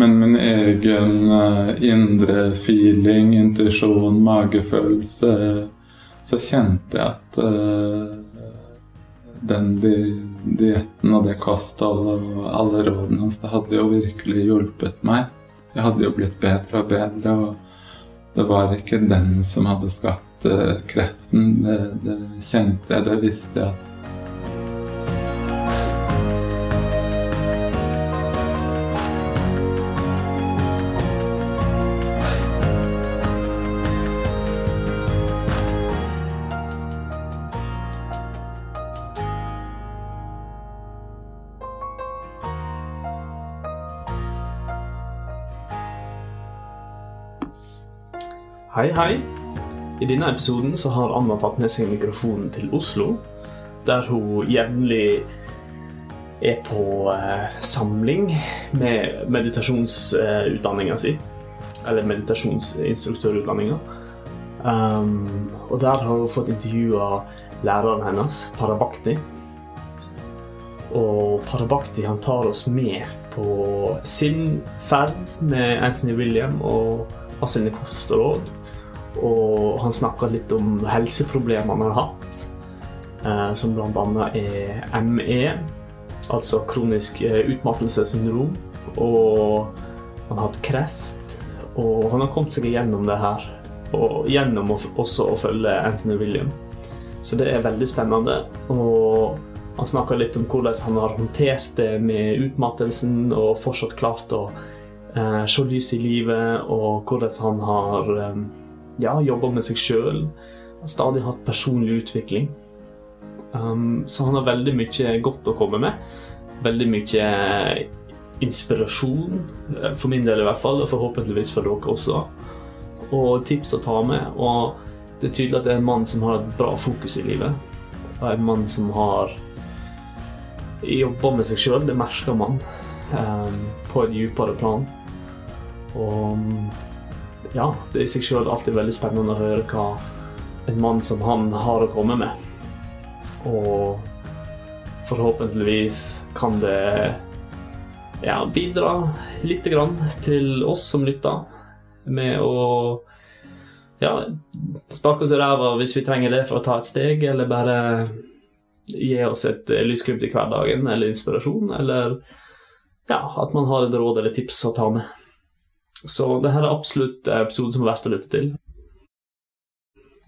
Men min egen uh, indre feeling, intuisjon, magefølelse Så kjente jeg at uh, den di dietten og det kostholdet og alle rådene hans, det hadde jo virkelig hjulpet meg. Jeg hadde jo blitt bedre og bedre, og det var ikke den som hadde skapt uh, kreften. Det, det kjente jeg, det visste jeg at Hei, hei. I denne episoden så har Anna tatt med seg mikrofonen til Oslo, der hun jevnlig er på eh, samling med meditasjonsutdanninga si. Eller meditasjonsinstruktørutdanninga. Um, og der har hun fått intervjua læreren hennes, Parabakti. Og Parabakti han tar oss med på sin ferd med Anthony William og av sine kostråd. Og han snakka litt om helseproblemer han har hatt, eh, som bl.a. er ME, altså kronisk eh, utmattelsessyndrom. Og han har hatt kreft, og han har kommet seg gjennom det her. Og gjennom også å følge Anthony William. Så det er veldig spennende. Og han snakka litt om hvordan han har håndtert det med utmattelsen og fortsatt klart å eh, se lys i livet, og hvordan han har eh, ja, jobba med seg sjøl. Stadig hatt personlig utvikling. Um, så han har veldig mye godt å komme med. Veldig mye inspirasjon, eh, for min del i hvert fall, og forhåpentligvis for dere også. Og tips å ta med. Og det er tydelig at det er en mann som har et bra fokus i livet. Og en mann som har jobba med seg sjøl. Det merker man um, på et dypere plan. Og ja, det er i seg sjøl alltid veldig spennende å høre hva en mann som han har å komme med. Og forhåpentligvis kan det ja, bidra litt grann til oss som lytter, med å ja, sparke oss i ræva hvis vi trenger det for å ta et steg, eller bare gi oss et lysglimt i hverdagen, eller inspirasjon, eller ja, at man har et råd eller tips å ta med. Så det her er absolutt en episode som er verdt å lytte til.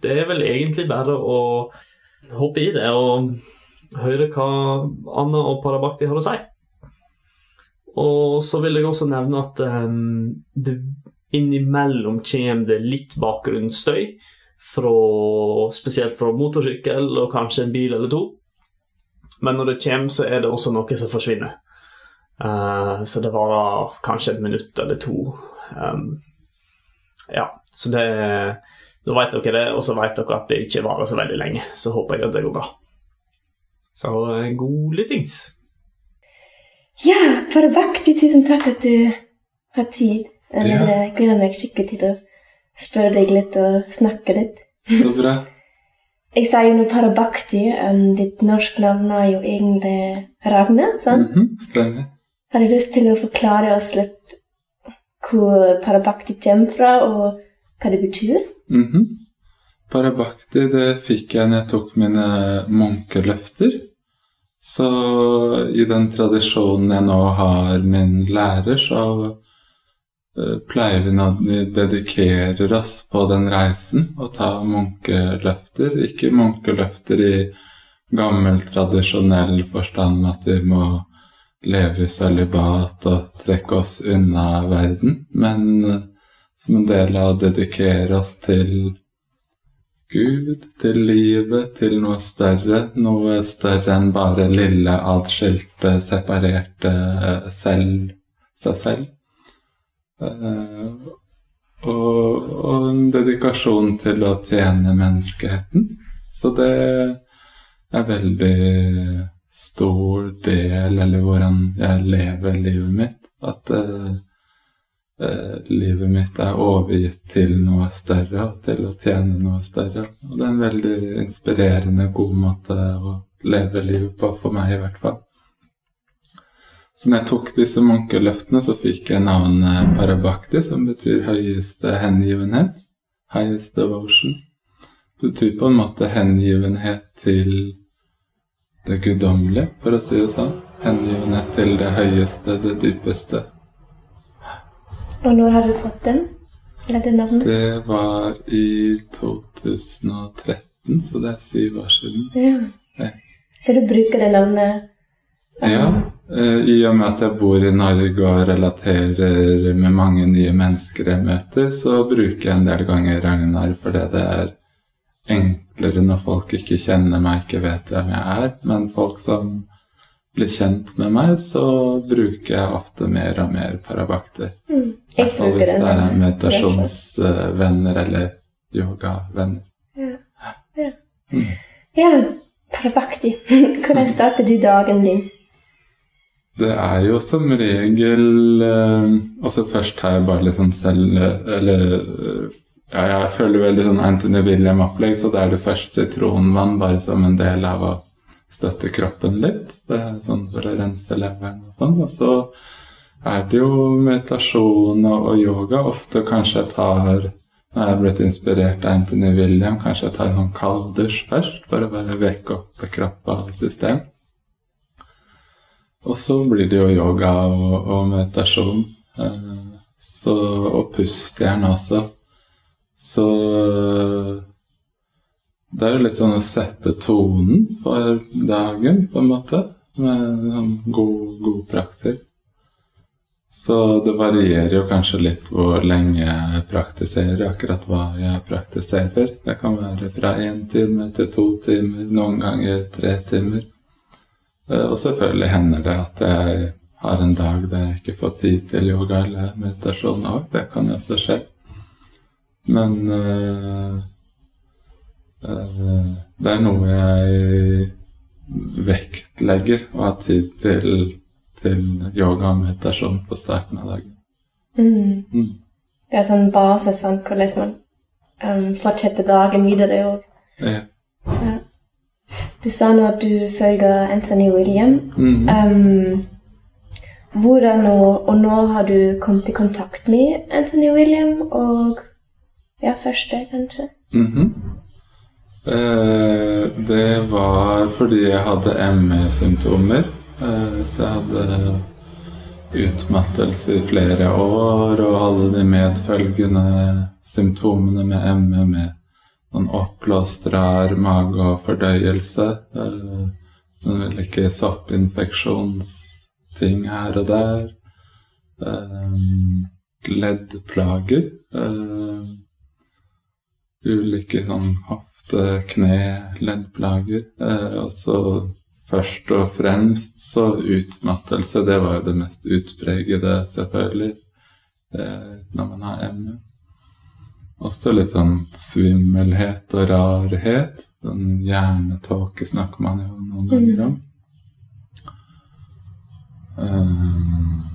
Det er vel egentlig bare å hoppe i det og høre hva Anna og Parabakti har å si. Og så vil jeg også nevne at um, det innimellom kommer det litt bakgrunnsstøy. Fra, spesielt fra motorsykkel og kanskje en bil eller to. Men når det kommer, så er det også noe som forsvinner. Uh, så det varer kanskje et minutt eller to Um, ja, så det Da vet dere det, og så vet dere at det ikke varer så veldig lenge. Så håper jeg at det går bra. Så eh, god lyttings. Ja, Parabakti, tusen takk at du har tid. Jeg ja. gleder meg skikkelig til å spørre deg litt og snakke litt. Så bra. Jeg sa jo nå Parabakti. Um, ditt norske navn er jo egentlig Ragne, sant? Mm -hmm, stemmer. Har du lyst til å forklare oss litt hvor parabakti kommer fra, og hva det betyr? Mm -hmm. Parabakti det fikk jeg når jeg tok mine munkeløfter. Så i den tradisjonen jeg nå har min lærer, så uh, pleier vi at vi dedikerer oss på den reisen å ta munkeløfter. Ikke munkeløfter i gammel, tradisjonell forstand at vi må leve sølibat og trekke oss unna verden, men eh, som en del av å dedikere oss til Gud, til livet, til noe større. Noe større enn bare lille, atskilte, separerte selv, seg selv. Uh, og, og, en dedikasjon til å tjene menneskeheten. Så det er veldig stor del, eller hvordan jeg lever livet mitt. At uh, uh, livet mitt er overgitt til noe større, og til å tjene noe større. Og det er en veldig inspirerende, god måte å leve livet på, for meg i hvert fall. Så når jeg tok disse munkeløftene, så fikk jeg navnet Parabakti, som betyr høyeste hengivenhet. Highest devotion. Det betyr på en måte hengivenhet til det guddommelige, for å si det sånn. Hengivenhet til det høyeste, det dypeste. Og når har du fått den? Eller det navnet? Det var i 2013, så det er syv år siden. Ja. Ja. Så du bruker det navnet? Ja, eh, i og med at jeg bor i Norge og relaterer med mange nye mennesker jeg møter, så bruker jeg en del ganger Ragnar fordi det er enklere når folk ikke kjenner meg, ikke vet hvem jeg er. Men folk som blir kjent med meg, så bruker jeg ofte mer og mer Parabakti. Mm. I hvert fall hvis det er meditasjonsvenner eller yogavenner. Ja. Ja. Mm. ja, Parabakti. Hvordan starter du dagen din? Det er jo som regel eh, Altså først har jeg bare sånn selv Eller eh, ja, jeg føler veldig sånn Anthony William-opplegg, så da er det først sitronvann bare som en del av å støtte kroppen litt. Det er sånn for å rense leveren og sånn. Og så er det jo meditasjon og, og yoga. Ofte kanskje jeg tar når jeg er blitt inspirert av Anthony William, kanskje jeg tar en sånn kalddusj først, for å bare vekke opp kroppen og system. Og så blir det jo yoga og, og meditasjon. Eh, så, og pust gjerne også. Så det er jo litt sånn å sette tonen for dagen, på en måte. Med sånn god, god praksis. Så det varierer jo kanskje litt hvor lenge jeg praktiserer, akkurat hva jeg praktiserer. Det kan være fra én time til to timer, noen ganger tre timer. Eh, Og selvfølgelig hender det at jeg har en dag der jeg ikke får tid til yoga eller meditasjon òg. Det kan jo også skje. Men eh, eh, det er noe jeg vektlegger å ha tid til, til yoga og meditasjon på starten av dagen. Mm. Mm. Det er sånn base, sant? hvordan man um, fortsetter dagen videre. òg. Ja. ja. Du sa nå at du følger Anthony William. Mhm. Um, hvordan og, og nå har du kommet i kontakt med Anthony William? Og ja, første, kanskje? Mhm. eh, det var fordi jeg hadde ME-symptomer. Eh, så jeg hadde utmattelse i flere år, og alle de medfølgende symptomene med ME med sånn oppblåst, rar mage og fordøyelse. Eh, sånn like soppinfeksjonsting her og der. Eh, leddplager. Eh, ulike sånn hofte, kne, leddplager. Eh, og så først og fremst så utmattelse. Det var jo det mest utpregede, selvfølgelig, eh, når man har ME. Også litt sånn svimmelhet og rarhet. Sånn hjernetåke snakker man jo noen ganger om. Eh,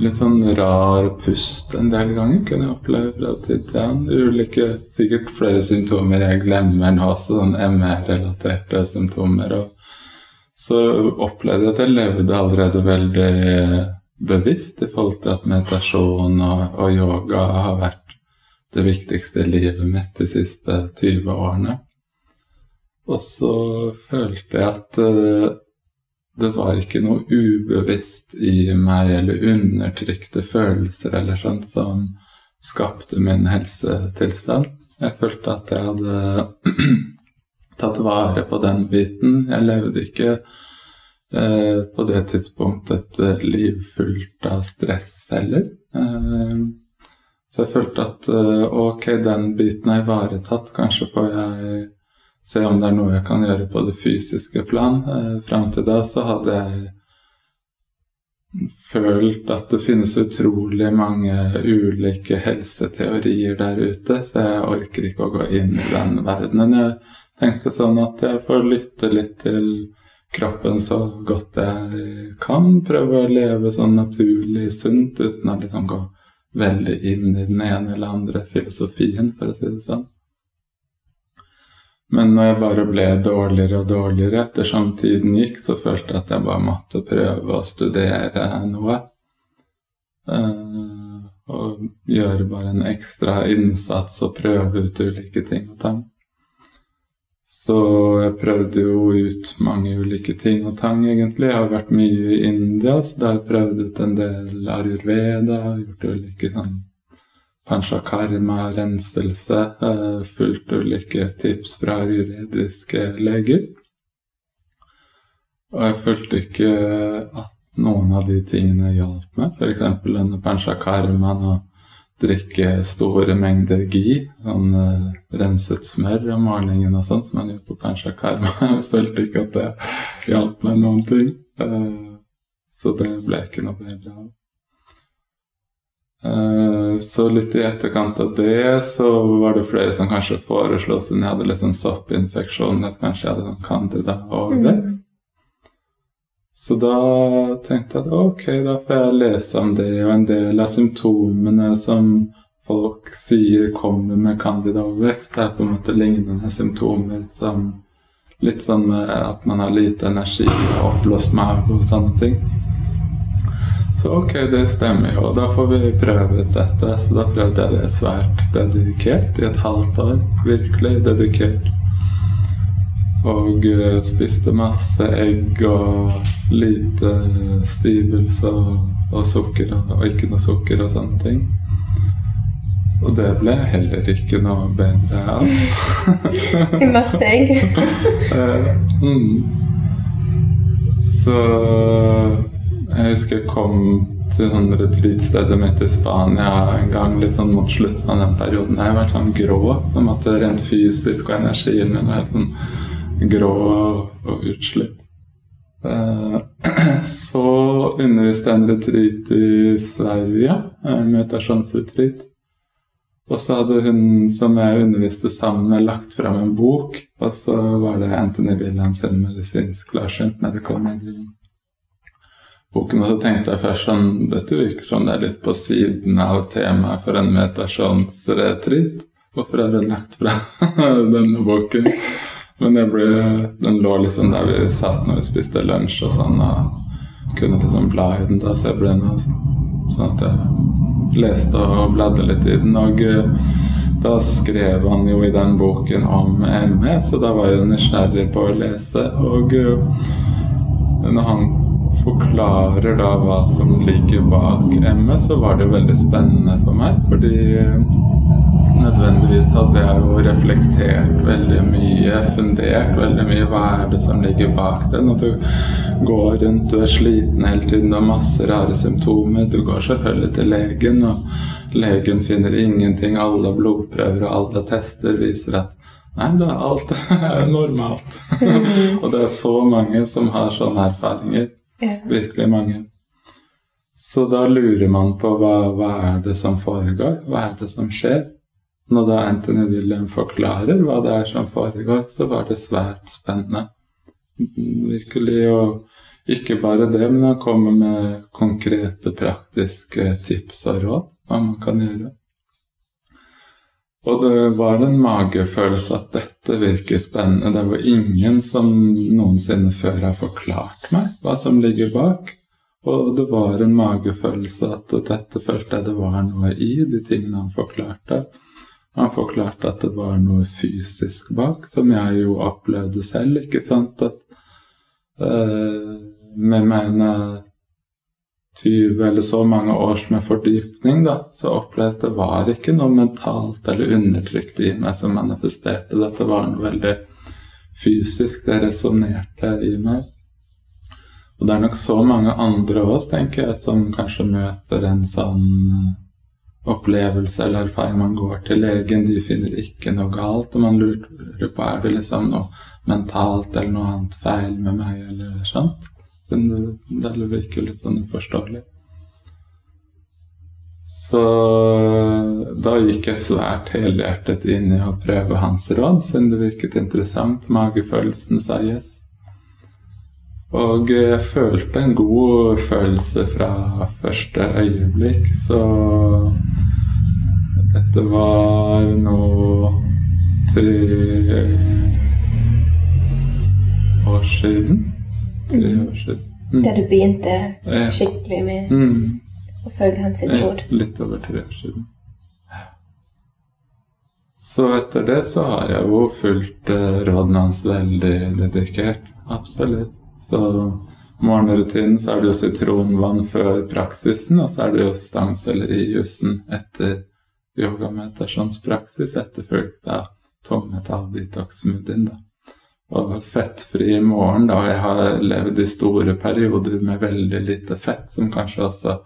litt sånn rar pust en del ganger kunne jeg oppleve fra tid til annen. Ulike, sikkert flere symptomer jeg glemmer nå, også sånn ME-relaterte symptomer. Og så opplevde jeg at jeg levde allerede veldig bevisst i forhold til at meditasjon og, og yoga har vært det viktigste i livet mitt de siste 20 årene. Og så følte jeg at eh, det var ikke noe ubevisst i meg eller undertrykte følelser eller sånt som skapte min helsetilstand. Jeg følte at jeg hadde tatt vare på den biten. Jeg levde ikke eh, på det tidspunktet et liv fullt av stress heller. Eh, så jeg følte at eh, ok, den biten er ivaretatt. Kanskje får jeg se om det er noe jeg kan gjøre på det fysiske plan. Eh, Fram til da så hadde jeg følt at det finnes utrolig mange ulike helseteorier der ute, så jeg orker ikke å gå inn i den verdenen. Jeg tenkte sånn at jeg får lytte litt til kroppen så godt jeg kan. Prøve å leve sånn naturlig sunt uten å liksom gå veldig inn i den ene eller andre filosofien, for å si det sånn. Men når jeg bare ble dårligere og dårligere ettersom tiden gikk, så følte jeg at jeg bare måtte prøve å studere noe. Uh, og gjøre bare en ekstra innsats og prøve ut ulike ting og tang. Så jeg prøvde jo ut mange ulike ting og tang, egentlig. Jeg har vært mye i India, så da har jeg prøvd ut en del ayurveda, gjort ulike sånn panchakarma, renselse, uh, fulgt ulike tips fra juridiske leger. Og jeg følte ikke at noen av de tingene hjalp meg. F.eks. denne panchakarmaen å drikke store mengder gi, sånn uh, renset smør om morgenen og sånn, som man gjør på panchakarma. Jeg følte ikke at det hjalp meg noen ting. Uh, så det ble ikke noe bedre av. Uh, så litt i etterkant av det så var det flere som kanskje foreslo, siden jeg hadde litt sånn soppinfeksjon, at kanskje jeg hadde sånn candida overvekst. Mm. Så da tenkte jeg at ok, da får jeg lese om det, og en del av symptomene som folk sier kommer med candida-overvekst, er på en måte lignende symptomer som litt sånn med at man har lite energi og oppblåst mage og sånne ting. Så ok, det stemmer jo, da får vi prøve ut dette. Så da prøvde jeg det svært dedikert i et halvt år. Virkelig dedikert. Og uh, spiste masse egg og lite stivelse og, og sukker og, og, ikke noe sukker og sånne ting. Og det ble heller ikke noe bedre av. masse egg. uh, mm. Så jeg husker jeg kom til sånn retreatstedet mitt i Spania en gang litt sånn mot slutten av den perioden. Jeg var sånn grå. en måte Rent fysisk og energien min var helt sånn grå og utslitt. Eh, så underviste jeg en retreat i Sverige, en meditasjonsretreat. Og så hadde hun som jeg underviste sammen med, lagt fram en bok. Og så var det Anthony Williams sin medisinsk klarsynt medical medium. Boken, og så tenkte jeg først sånn Dette virker som det er litt på siden av temaet for en meditasjonsretreat. Hvorfor har hun lagt fra denne boken? Men ble, den lå liksom der vi satt når vi spiste lunsj og sånn, og kunne liksom bla i den da, så jeg ble noe sånn at jeg leste og bladde litt i den. Og eh, da skrev han jo i den boken om ME, så da var jeg nysgjerrig på å lese. Og eh, når han forklarer da hva som ligger bak MS, så var det veldig spennende for meg, fordi nødvendigvis hadde jeg jo reflektert veldig mye, fundert veldig mye. Hva er det som ligger bak det? Når du går rundt, du er sliten hele tiden, du har masse rare symptomer. Du går selvfølgelig til legen, og legen finner ingenting. Alle blodprøver og alle tester viser at Nei, det er alt er normalt. og det er så mange som har sånne erfaringer. Virkelig mange. Så da lurer man på hva, hva er det som foregår? Hva er det som skjer? Når da Anthony William forklarer hva det er som foregår, så var det svært spennende. Virkelig. Og ikke bare det, men han kommer med konkrete, praktiske tips og råd hva man kan gjøre. Og det var en magefølelse at dette virker spennende. Det var ingen som noensinne før har forklart meg hva som ligger bak. Og det var en magefølelse at dette følte jeg det var noe i, de tingene han forklarte. Han forklarte at det var noe fysisk bak, som jeg jo opplevde selv. ikke sant? At øh, med mine 20 eller så mange års med fordypning, da, så opplevde jeg at det var ikke noe mentalt eller undertrykt i meg som manifesterte. Dette var noe veldig fysisk. Det resonnerte i meg. Og det er nok så mange andre av oss, tenker jeg, som kanskje møter en sånn opplevelse eller erfaring. Man går til legen, de finner ikke noe galt, og man lurer på er det liksom noe mentalt eller noe annet feil med meg, eller sånt. Siden det, virker litt sånn uforståelig. Så da gikk jeg svært helhjertet inn i å prøve hans råd, siden det virket interessant. Magefølelsen sa yes. Og jeg følte en god følelse fra første øyeblikk, så dette var nå tre år siden. Tre år siden. Mm. Da du begynte skikkelig med Mm. å følge hans råd. litt over tre år siden. Så etter det så har jeg jo fulgt eh, rådene hans veldig dedikert. Absolutt. Så morgenrutinen så er det jo sitronvann før praksisen, og så er det jo stangselleri-jussen etter yogameditasjonspraksis, etterfulgt av tungmetall-detox-smoothien. da. Og fettfri i morgen, da. Jeg har levd i store perioder med veldig lite fett, som kanskje også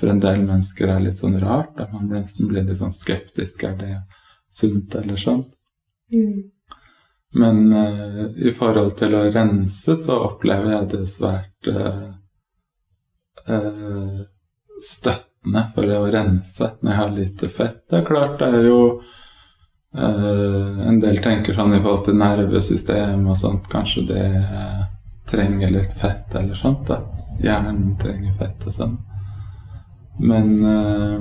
for en del mennesker er litt sånn rart. Da man nesten blir litt sånn skeptisk. Er det sunt eller sånn? Mm. Men uh, i forhold til å rense, så opplever jeg det svært uh, uh, støttende for å rense når jeg har lite fett. Det er klart, det er jo eh, En del tenker sånn i forhold til nervesystem og sånt, kanskje det eh, trenger litt fett eller sånt. da. Hjernen trenger fett og sånn. Men uh,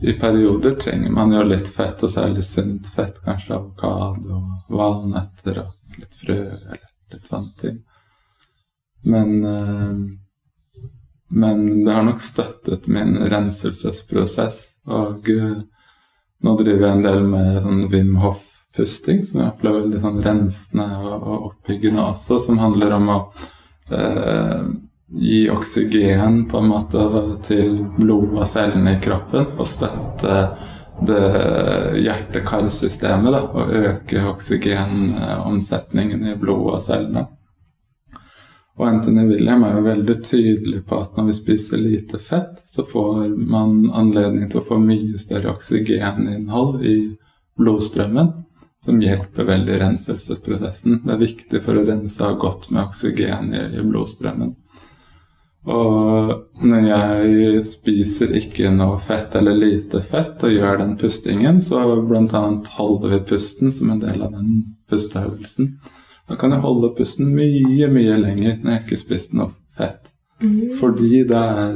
i perioder trenger man jo litt fett, og særlig sunt fett. Kanskje avokado, valnøtter og litt frø eller litt sånne ting. Men, men det har nok støttet min renselsesprosess. Og eh, nå driver jeg en del med sånn Wim Hof-pusting, som jeg opplever veldig sånn rensende og, oppbyggende også, som handler om å eh, gi oksygen på en måte til blod og cellene i kroppen og støtte det hjerte-karsystemet og øke oksygenomsetningen i blodet og cellene. Og Anthony William er jo veldig tydelig på at når vi spiser lite fett, så får man anledning til å få mye større oksygeninnhold i blodstrømmen, som hjelper veldig renselsesprosessen. Det er viktig for å rense av godt med oksygen i, i blodstrømmen. Og når jeg spiser ikke noe fett eller lite fett og gjør den pustingen, så bl.a. holder vi pusten som en del av den pusteøvelsen. Da kan jeg holde pusten mye, mye lenger når jeg ikke spiste noe fett. Mm. Fordi det er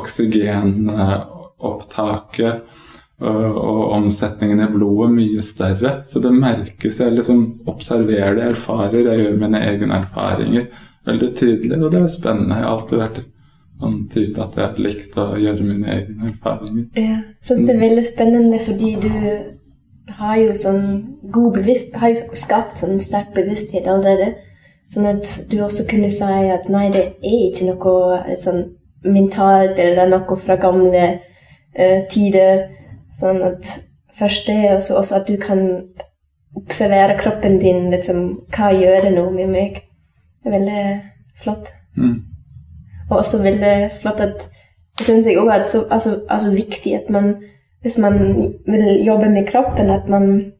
oksygenopptaket og, og omsetningen i blodet mye større. Så det merkes. Jeg liksom observerer det, erfarer, jeg gjør mine egne erfaringer veldig tydelig. Og det er spennende. Jeg har alltid vært sånn type at jeg har likt å gjøre mine egne erfaringer. Ja. Syns det er veldig spennende fordi du har jo sånn god bevisst, har jo skapt sånn sterk bevissthet allerede. Sånn at du også kunne si at nei, det er ikke noe sånn mentalt, eller det er noe fra gamle uh, tider. Sånn at først det, og så også at du kan observere kroppen din, liksom, hva gjør det nå med meg? Det er veldig flott. Mm. Og også veldig flott at Det syns jeg òg er så altså, altså viktig at man hvis man vil jobbe med kroppen, at man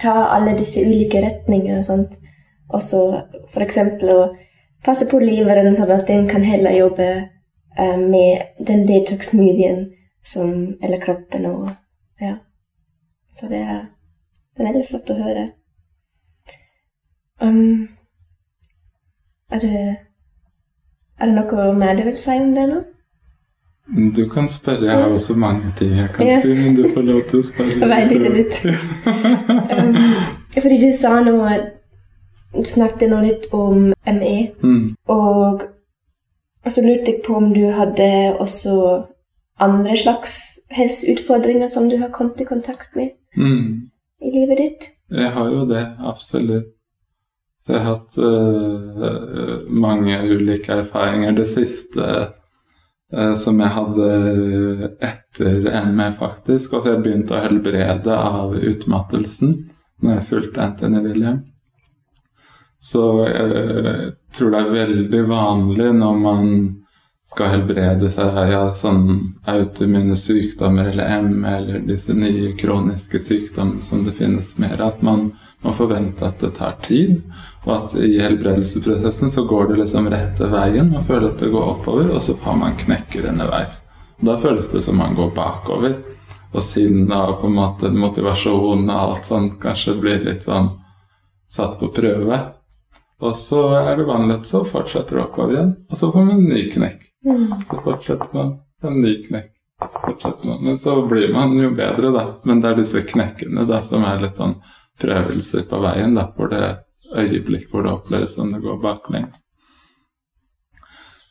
tar alle disse ulike retningene og sånt. Også f.eks. å passe på leveren, sånn at den kan heller jobbe uh, med den detox-medien som Eller kroppen og Ja. Så det er, det er veldig flott å høre. Um, er det Er det noe mer du vil si om det nå? Du kan spørre. Jeg har også mange ting jeg kan Ja. si, men du får lov til å spørre. Jeg vet ikke litt. Um, fordi du sa nå Du snakket nå litt om ME, Mm. og og så lurte jeg på om du hadde også andre slags helseutfordringer som du har kommet i kontakt med Mm. i livet ditt? Jeg har jo det, absolutt. Jeg har hatt uh, mange ulike erfaringer. Det siste som jeg hadde etter ME, faktisk. Og så jeg begynte å helbrede av utmattelsen når jeg fulgte Anthony William. Så jeg tror det er veldig vanlig når man skal helbrede seg av ja, sånn autoimmune sykdommer eller ME eller disse nye kroniske sykdommene som det finnes mer av, at man må forvente at det tar tid, og at i helbredelsesprosessen så går det liksom rette veien. Man føler at det går oppover, og så har man knekker underveis. Og da føles det som man går bakover. Og sinnet og på en måte motivasjon og alt sånt kanskje blir litt sånn satt på prøve. Og så er det vanlig at så fortsetter det oppover igjen, og så får man en ny knekk. Så fortsetter man en ny knekk. Men så blir man jo bedre, da. Men det er disse knekkene da som er litt sånn prøvelser på veien, da, hvor det øyeblikk hvor det oppleves som det går baklengs.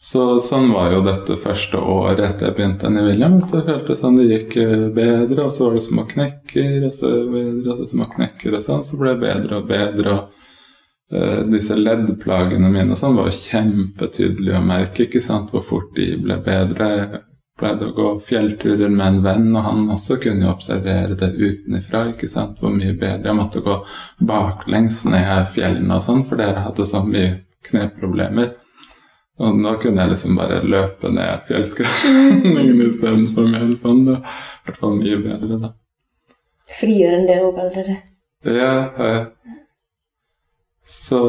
Så sånn var jo dette første året etter jeg begynte i William. Det føltes som det gikk eh, bedre, og så var det små knekker, og så bedre, og så små knekker, og sånn. Så ble det bedre og bedre. og uh, Disse leddplagene mine og sånn var kjempetydelige å merke, ikke sant, hvor fort de ble bedre. Jeg pleide å gå fjellturer med en venn, og han også kunne jo observere det utenfra. ikke sant, Hvor mye bedre jeg måtte gå baklengs ned fjellene og sånn, for dere hadde så mye kneproblemer. Og da kunne jeg liksom bare løpe ned fjellskråningen istedenfor mer sånn. Det var i hvert fall mye bedre, da. Frigjørende òg allerede. Ja, ja. Så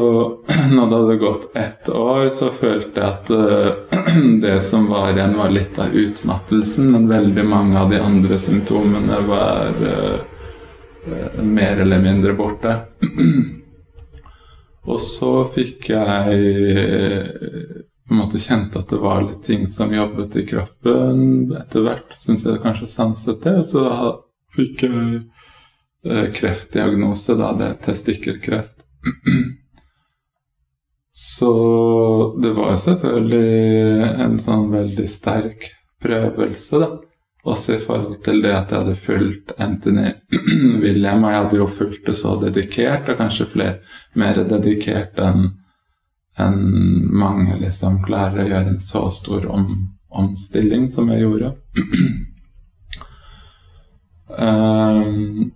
når det hadde gått ett år, så følte jeg at uh, det som var igjen, var litt av utmattelsen. Men veldig mange av de andre symptomene var uh, mer eller mindre borte. Og så fikk jeg på en måte kjente at det var litt ting som jobbet i kroppen. Etter hvert syns jeg kanskje sanset det. Og så fikk jeg eh, kreftdiagnose, da. Det er testikkelkreft. Så det var selvfølgelig en sånn veldig sterk prøvelse, da. Også i forhold til det at jeg hadde fulgt Anthony William, og jeg hadde jo fulgt det så dedikert, og kanskje flere mer dedikert enn en mange liksom klarer å gjøre en så stor om, omstilling som jeg gjorde. um,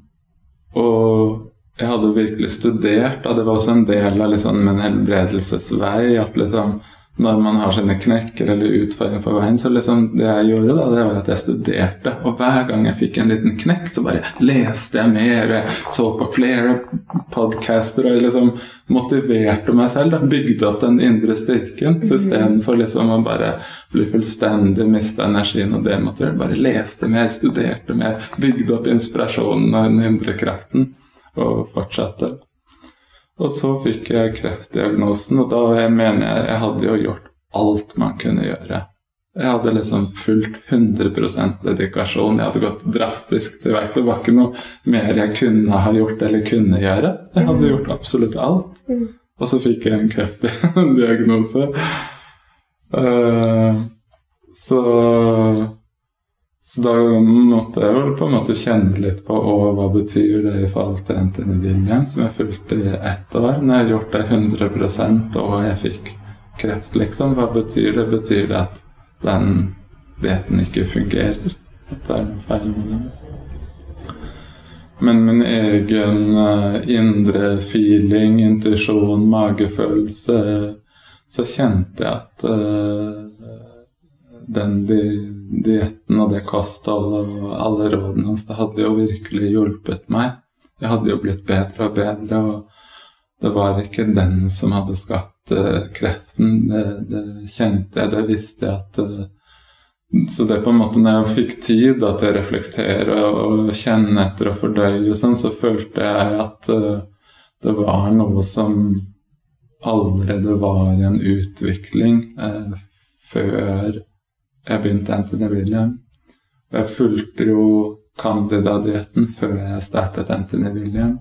og jeg hadde virkelig studert, og det var også en del av liksom, min helbredelsesvei at liksom når man har sine knekker eller utfordringer på veien, så liksom det jeg gjorde, da, det var at jeg studerte. Og hver gang jeg fikk en liten knekk, så bare leste jeg mer. Jeg så på flere podcaster og liksom motiverte meg selv. Da, bygde opp den indre styrken. Så istedenfor liksom å bare bli fullstendig miste energien og demotivert, bare leste mer, studerte mer, bygde opp inspirasjonen og den indre kraften, og fortsette. Og så fikk jeg kreftdiagnosen, og da jeg mener jeg jeg hadde jo gjort alt man kunne gjøre. Jeg hadde liksom fulgt 100 dedikasjon. Jeg hadde gått drastisk til verks. Det var ikke noe mer jeg kunne ha gjort eller kunne gjøre. Jeg hadde gjort absolutt alt. Mm. Og så fikk jeg en kreftdiagnose. Uh, så så da måtte jeg vel på en måte kjenne litt på hva betyr det i forhold til Anthony William, som jeg fulgte i ett år. Når jeg har gjort det 100% og jeg fikk kreft, liksom, hva betyr det? Betyr det at den dieten ikke fungerer? At det er noe feil med den? Men min egen uh, indre feeling, intuisjon, magefølelse, så kjente jeg at uh, den dietten og det kostholdet og alle rådene hans, det hadde jo virkelig hjulpet meg. Jeg hadde jo blitt bedre og bedre, og det var ikke den som hadde skapt uh, kreften. Det, det, kjente jeg, det visste jeg at uh, Så det på en måte når jeg fikk tid da, til å reflektere og kjenne etter og fordøye og sånn, så følte jeg at uh, det var noe som allerede var i en utvikling før jeg begynte Anthony William. Jeg fulgte jo Canada-dietten før jeg startet Anthony William.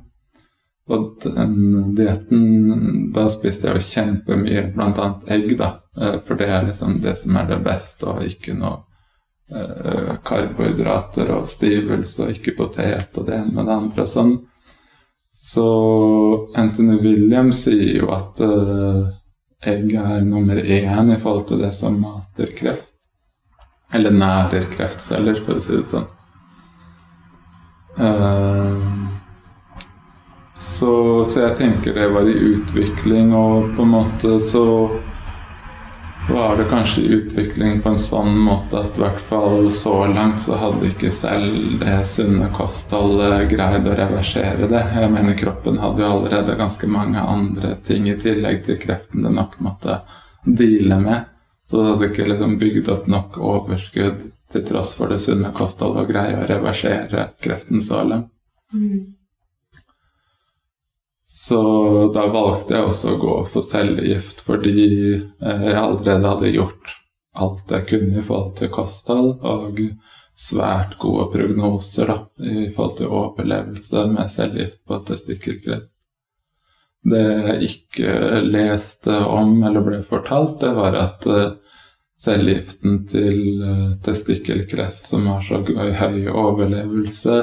Og den dietten Da spiste jeg jo kjempemye, bl.a. egg, da. Eh, for det er liksom det som er det beste, og ikke noe eh, karbohydrater og stivelse, og ikke potet og det ene med det andre og sånn. Så Anthony William sier jo at uh, egg er nummer én i forhold til det som mater kreft. Eller nærer kreftceller, for å si det sånn. Uh, så, så, jeg tenker det var i utvikling, og på en måte så var det kanskje i utvikling på en sånn måte at i hvert fall så langt så hadde ikke selv det sunne kostholdet greid å reversere det. Jeg mener kroppen hadde jo allerede ganske mange andre ting i tillegg til kreften det nok måtte deale med. Så det hadde ikke liksom bygd opp nok overskudd til tross for det sunne kostholdet og greie å reversere kreften så lenge. Mm. Så da valgte jeg også å gå for cellegift fordi jeg allerede hadde gjort alt jeg kunne i forhold til kosthold, og svært gode prognoser da, i forhold til overlevelse med cellegift på testikkelkreft. Det jeg ikke leste om eller ble fortalt, det var at uh, cellegiften til uh, testikkelkreft, som har så høy overlevelse,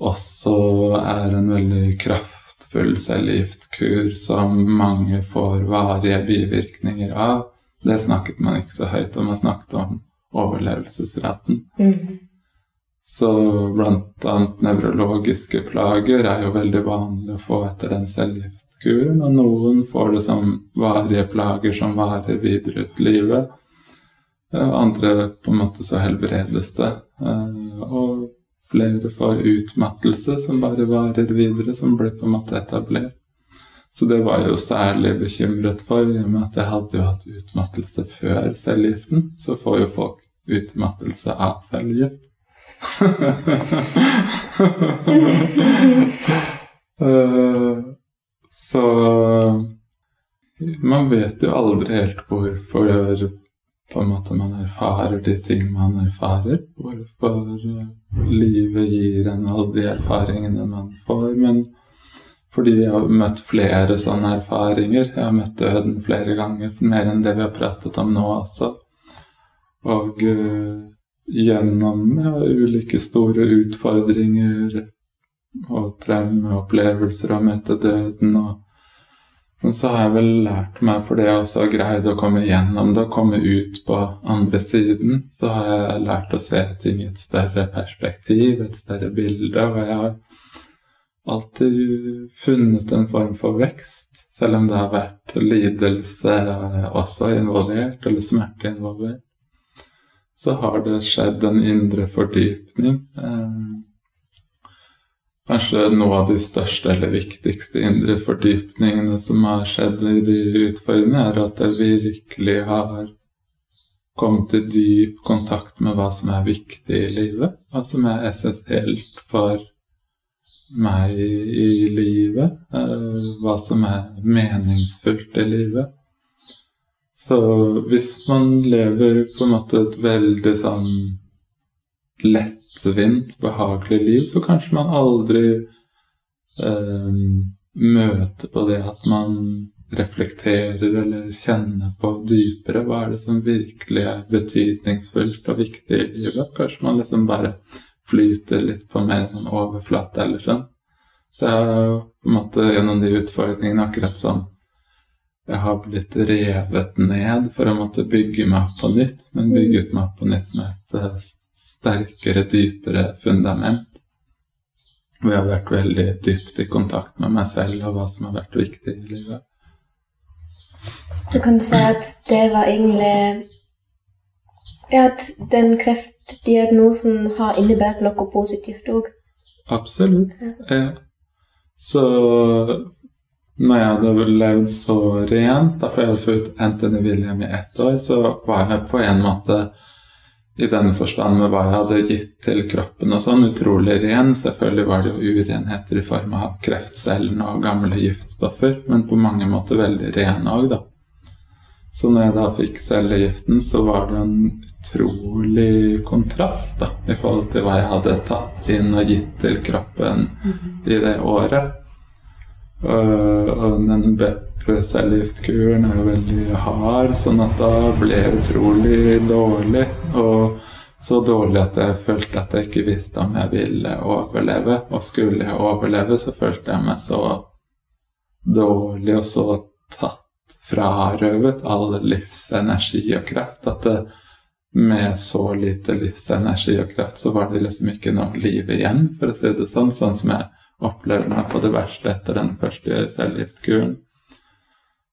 også er en veldig kraftfull cellegiftkur som mange får varige bivirkninger av. Det snakket man ikke så høyt om. Man snakket om overlevelsesraten. Mhm. Så blant annet nevrologiske plager er jo veldig vanlig å få etter den cellegiftkuren, og noen får det som varige plager som varer videre ut livet. Og andre på en måte så helbredes det. Eh, Og flere får utmattelse som bare varer videre, som blir på en måte etablert. Så det var jeg jo særlig bekymret for, i og med at jeg hadde jo hatt utmattelse før cellegiften. Så får jo folk utmattelse av cellegift. Eh, Så man vet jo aldri helt hvorfor på en måte man erfarer de ting man erfarer. Hvorfor eh, livet gir en alle de erfaringene man får. Men fordi jeg har møtt flere sånne erfaringer. Jeg har møtt døden flere ganger, mer enn det vi har pratet om nå også. Og uh, gjennom ja, ulike store utfordringer og traumeopplevelser og møte døden og sånn, så har jeg vel lært meg, fordi jeg også har greid å komme gjennom det og komme ut på andre siden, så har jeg lært å se ting i et større perspektiv, et større bilde, og jeg har alltid funnet en form for vekst, selv om det har vært lidelse også involvert, eller smerte involvert så har det skjedd en indre fordypning. Eh, kanskje noe av de største eller viktigste indre fordypningene som har skjedd i de utfordringene, er at jeg virkelig har kommet i dyp kontakt med hva som er viktig i livet. Hva som er essensielt for meg i livet. Eh, hva som er meningsfullt i livet. Så hvis man lever på en måte et veldig sånn lettvint, behagelig liv, så kanskje man aldri eh, møter på det at man reflekterer eller kjenner på dypere hva er det som virkelig er betydningsfullt og viktig i livet. Kanskje man liksom bare flyter litt på mer sånn overflate eller sånn. Så jeg har på en måte gjennom de utfordringene akkurat sånn jeg har blitt revet ned for å måtte bygge meg opp på nytt, men bygget meg opp på nytt med et eh, sterkere, dypere fundament. Hvor jeg har vært veldig dypt i kontakt med meg selv og hva som har vært viktig i livet. Så kan du si at det var egentlig Ja, at den kreftdiagnosen har innebært noe positivt òg. Absolutt. Ja. Så når jeg hadde levd så rent, da for jeg hadde fulgt Anthony William i ett år, så var jeg på en måte i den forstand med hva jeg hadde gitt til kroppen og sånn, utrolig ren. Selvfølgelig var det jo urenheter i form av kreftcellene og gamle giftstoffer, men på mange måter veldig rene òg, da. Så når jeg da fikk cellegiften, så var det en utrolig kontrast da, i forhold til hva jeg hadde tatt inn og gitt til kroppen i det året. Og, og den BEP-cellegiftkuren er jo veldig hard, sånn at da ble jeg utrolig dårlig. Og så dårlig at jeg følte at jeg ikke visste om jeg ville overleve. Og skulle jeg overleve, så følte jeg meg så dårlig og så tatt frarøvet all livsenergi og kraft at det, med så lite livsenergi og kraft, så var det liksom ikke noe liv igjen, for å si det sånn. Sånn som jeg opplevde meg på det verste etter den første cellegiftkuren.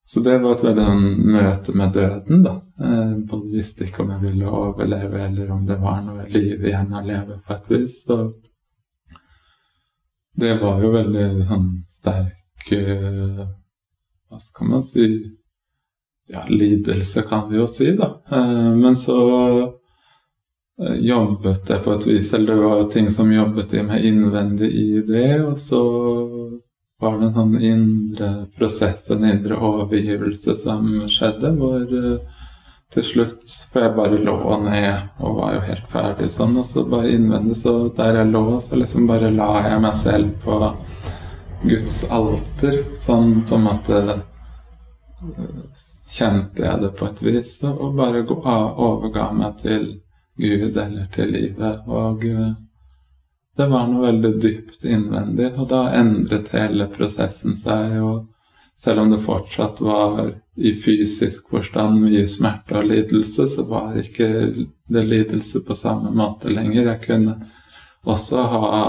Så det var et veldig møte med døden, da. Jeg både visste ikke om jeg ville overleve, eller om det var noe liv igjen å leve på et vis. Så det var jo veldig sånn sterk eh, Hva skal man si Ja, lidelse kan vi jo si, da. Eh, men så Eh, jobbet jeg på et vis, eller det var ting som jobbet i meg innvendig i det, og så var det en sånn indre prosess, en indre overgivelse som skjedde, hvor uh, til slutt For jeg bare lå ned og var jo helt ferdig sånn, og så bare innvendig, så der jeg lå, så liksom bare la jeg meg selv på Guds alter. Sånn på en måte eh, kjente jeg det på et vis, og bare overga meg til Gud eller til livet. Og eh, det var noe veldig dypt innvendig, og da endret hele prosessen seg. og selv om det fortsatt var i fysisk forstand mye smerte og lidelse, så var ikke det lidelse på samme måte lenger. Jeg kunne også ha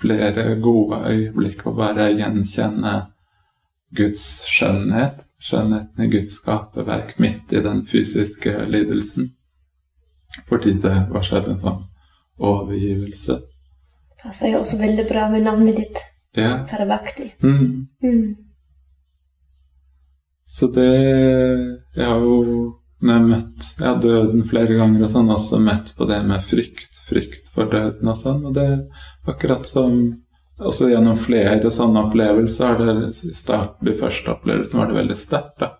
flere gode øyeblikk og bare gjenkjenne Guds skjønnhet. Skjønnheten i Guds skaperverk midt i den fysiske lidelsen. Fordi det var skjedd en sånn overgivelse. Passer jo også veldig bra med navnet ditt. Ja. Parabakti. Mm. Mm. Så det Jeg har jo når jeg har møtt jeg har døden flere ganger og sånn, også møtt på det med frykt. Frykt for døden og sånn. Og det er akkurat som også gjennom flere sånne opplevelser det, I starten, de første opplevelsene var det veldig sterkt. da.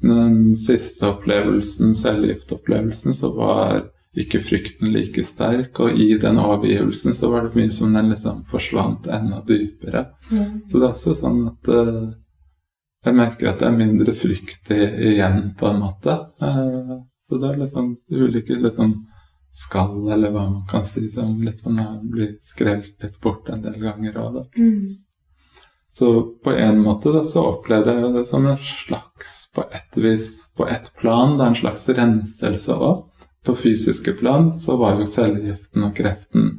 Den siste opplevelsen, cellegiftopplevelsen, så var ikke frykten like sterk. Og i den overgivelsen så var det mye som den liksom forsvant enda dypere. Mm. Så det er også sånn at uh, jeg merker at det er mindre frykt igjen, på en måte. Uh, så det er sånn ulike sånn skall, eller hva man kan si, som litt sånn blir skrelt litt bort en del ganger òg, da. Mm. Så på en måte da, så opplevde jeg det som en slags, på et vis, på ett plan, det er en slags renselse òg. På fysiske plan så var jo cellegiften og kreften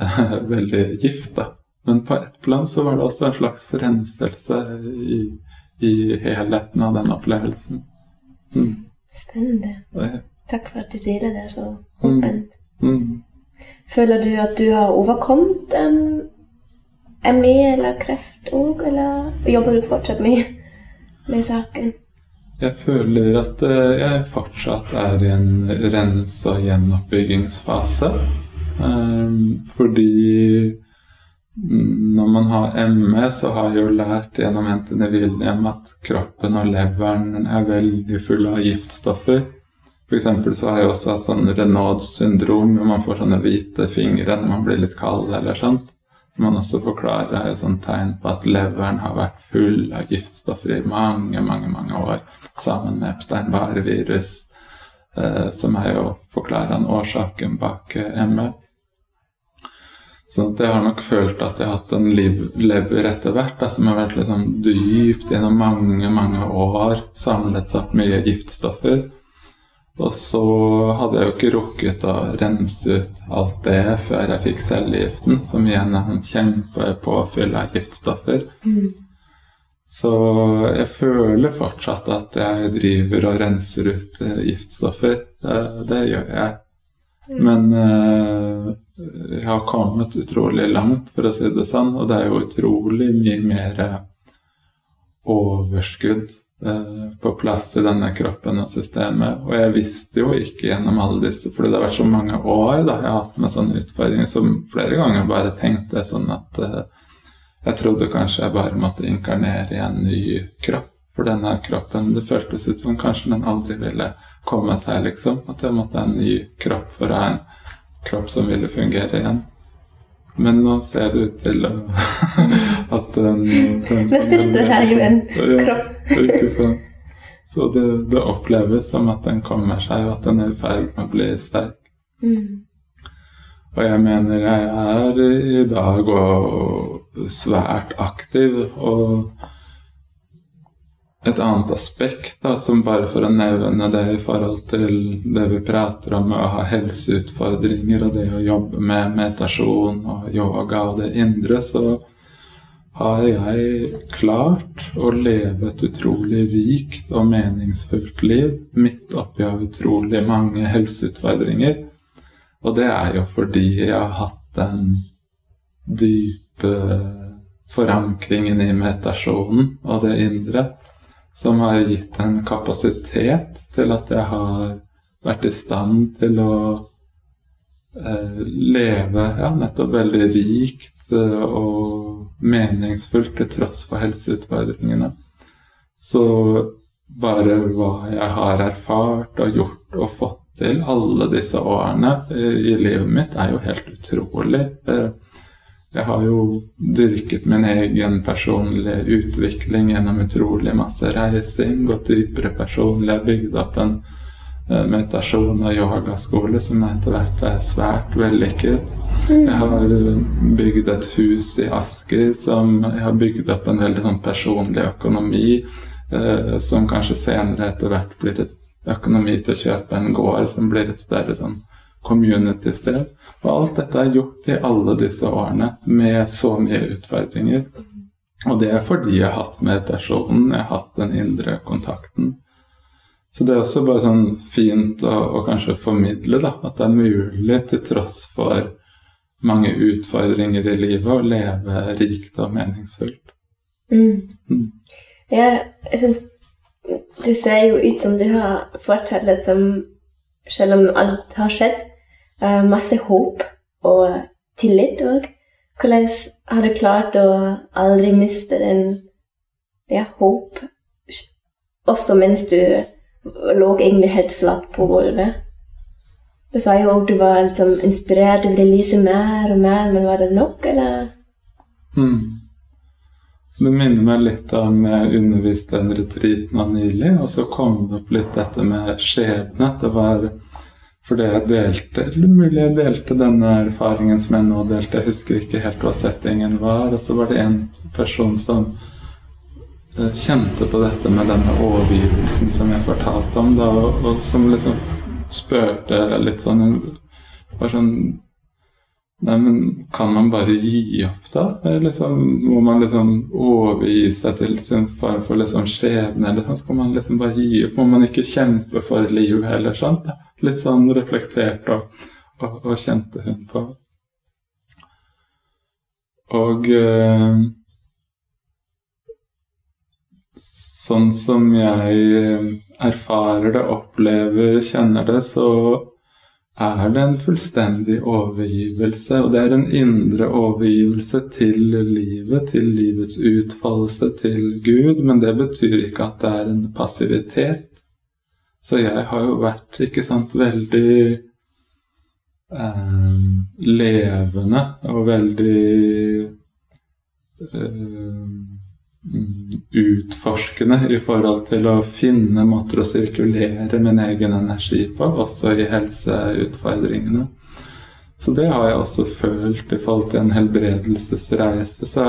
eh, veldig gift, da. Men på ett plan så var det også en slags renselse i, i helheten av den opplevelsen. Mm. Spennende. Takk for at du deler det så åpent. mm. Føler du at du har overkommet um, ME eller kreft òg, eller jobber du fortsatt med, med saken? Jeg føler at eh, jeg fortsatt er i en rense- og gjenoppbyggingsfase. Um, fordi når man har ME, så har jeg jo lært gjennom Anthony William at kroppen og leveren er veldig fulle av giftstoffer. F.eks. så har jeg også hatt sånn Renauds syndrom, hvor man får sånne hvite fingre når man blir litt kald eller sånt. Som man også forklarer er jo sånn tegn på at leveren har vært full av giftstoffer i mange, mange mange år, sammen med Epstein-Barr-virus, eh, som er jo forklarende årsaken bak eh, ME. Så jeg har nok følt at jeg har hatt en lever etter hvert da, som har vært sånn dypt gjennom mange, mange år, samlet seg opp mye giftstoffer. Og så hadde jeg jo ikke rukket å rense ut alt det før jeg fikk cellegiften, som igjen er en kjempepåfyll av giftstoffer. Mm. Så jeg føler fortsatt at jeg driver og renser ut eh, giftstoffer. Det, det gjør jeg. Men eh, jeg har kommet utrolig langt, for å si det sånn, og det er jo utrolig mye mer eh, overskudd på plass i denne kroppen og systemet. Og jeg visste jo ikke gjennom alle disse, fordi det har vært så mange år da jeg har hatt med sånne utfordringer, som flere ganger bare tenkte sånn at eh, jeg trodde kanskje jeg bare måtte inkarnere i en ny kropp. For denne kroppen, det føltes ut som kanskje den aldri ville komme seg, liksom. At jeg måtte ha en ny kropp for å ha en kropp som ville fungere igjen. Men nå ser det ut til at den, den Nå sitter her jo en kropp. Ikke sant. Så det, det oppleves som at den kommer seg, og at den er i ferd med å bli sterk. Mm. Og jeg mener jeg er i dag og svært aktiv. Og et annet aspekt, da, som bare for å nevne det i forhold til det vi prater om med å ha helseutfordringer og det å jobbe med meditasjon og yoga og det indre, så har jeg klart å leve et utrolig rikt og meningsfullt liv midt oppi av utrolig mange helseutfordringer. Og det er jo fordi jeg har hatt den dype forankringen i meditasjonen og det indre, som har gitt en kapasitet til at jeg har vært i stand til å eh, leve ja, nettopp veldig rikt eh, og meningsfullt til tross for helseutfordringene. Så bare hva jeg har erfart og gjort og fått til alle disse årene i, i livet mitt, er jo helt utrolig. Eh, Jeg har jo dyrket min egen personlige utvikling gjennom utrolig masse reising, gått dypere personlig, bygd opp en eh, meditasjon og yogaskole som etter hvert er svært vellykket. Jeg har bygd et hus i Asker som jeg har bygd opp en veldig sånn personlig økonomi, eh, som kanskje senere etter hvert blir et økonomi til å kjøpe en gård som blir et større sånn community-sted. Og alt dette er gjort i alle disse årene med så mye utfordringer. Og det er fordi jeg har hatt meditasjonen, jeg har hatt den indre kontakten. Så det er også bare sånn fint å, å kanskje formidle da, at det er mulig til tross for mange utfordringer i livet å leve rikt og meningsfullt. Mm. Mm. Ja, jeg syns Du ser jo ut som du har fortsatt liksom Selv om alt har skjedd, eh, masse håp og tillit òg. Hvordan har du klart å aldri miste den ja, håp, også mens du lå egentlig helt flatt på gulvet? Du sa jo òg du var liksom inspirert, du ville lese mer og mer, men var det nok, eller? Mm. Det minner meg litt om jeg underviste en retreat nå nylig, og så kom det opp litt dette med skjebne. Det var fordi jeg delte eller mulig jeg delte denne erfaringen som jeg nå delte. Jeg husker ikke helt hva settingen var. Og så var det en person som eh, kjente på dette med denne overgivelsen som jeg fortalte om, da, og, og som liksom spurte litt sånn Bare sånn Nei, men kan man bare gi opp, da? Eller Liksom, må man liksom overgi seg til sin form for liksom skjebne? Eller sånn? skal man liksom bare gi opp? Må man ikke kjempe for livet heller? sant? Litt sånn reflektert og, og, og kjente hun på. Og eh, sånn som jeg eh, erfarer det, opplever, kjenner det, så er det en fullstendig overgivelse. Og det er en indre overgivelse til livet, til livets utfoldelse, til Gud. Men det betyr ikke at det er en passivitet. Så jeg har jo vært, ikke sant, veldig eh, levende og veldig eh, utforskende i forhold til å finne måter å sirkulere min egen energi på, også i helseutfordringene. Så det har jeg også følt i forhold til en helbredelsesreise. Så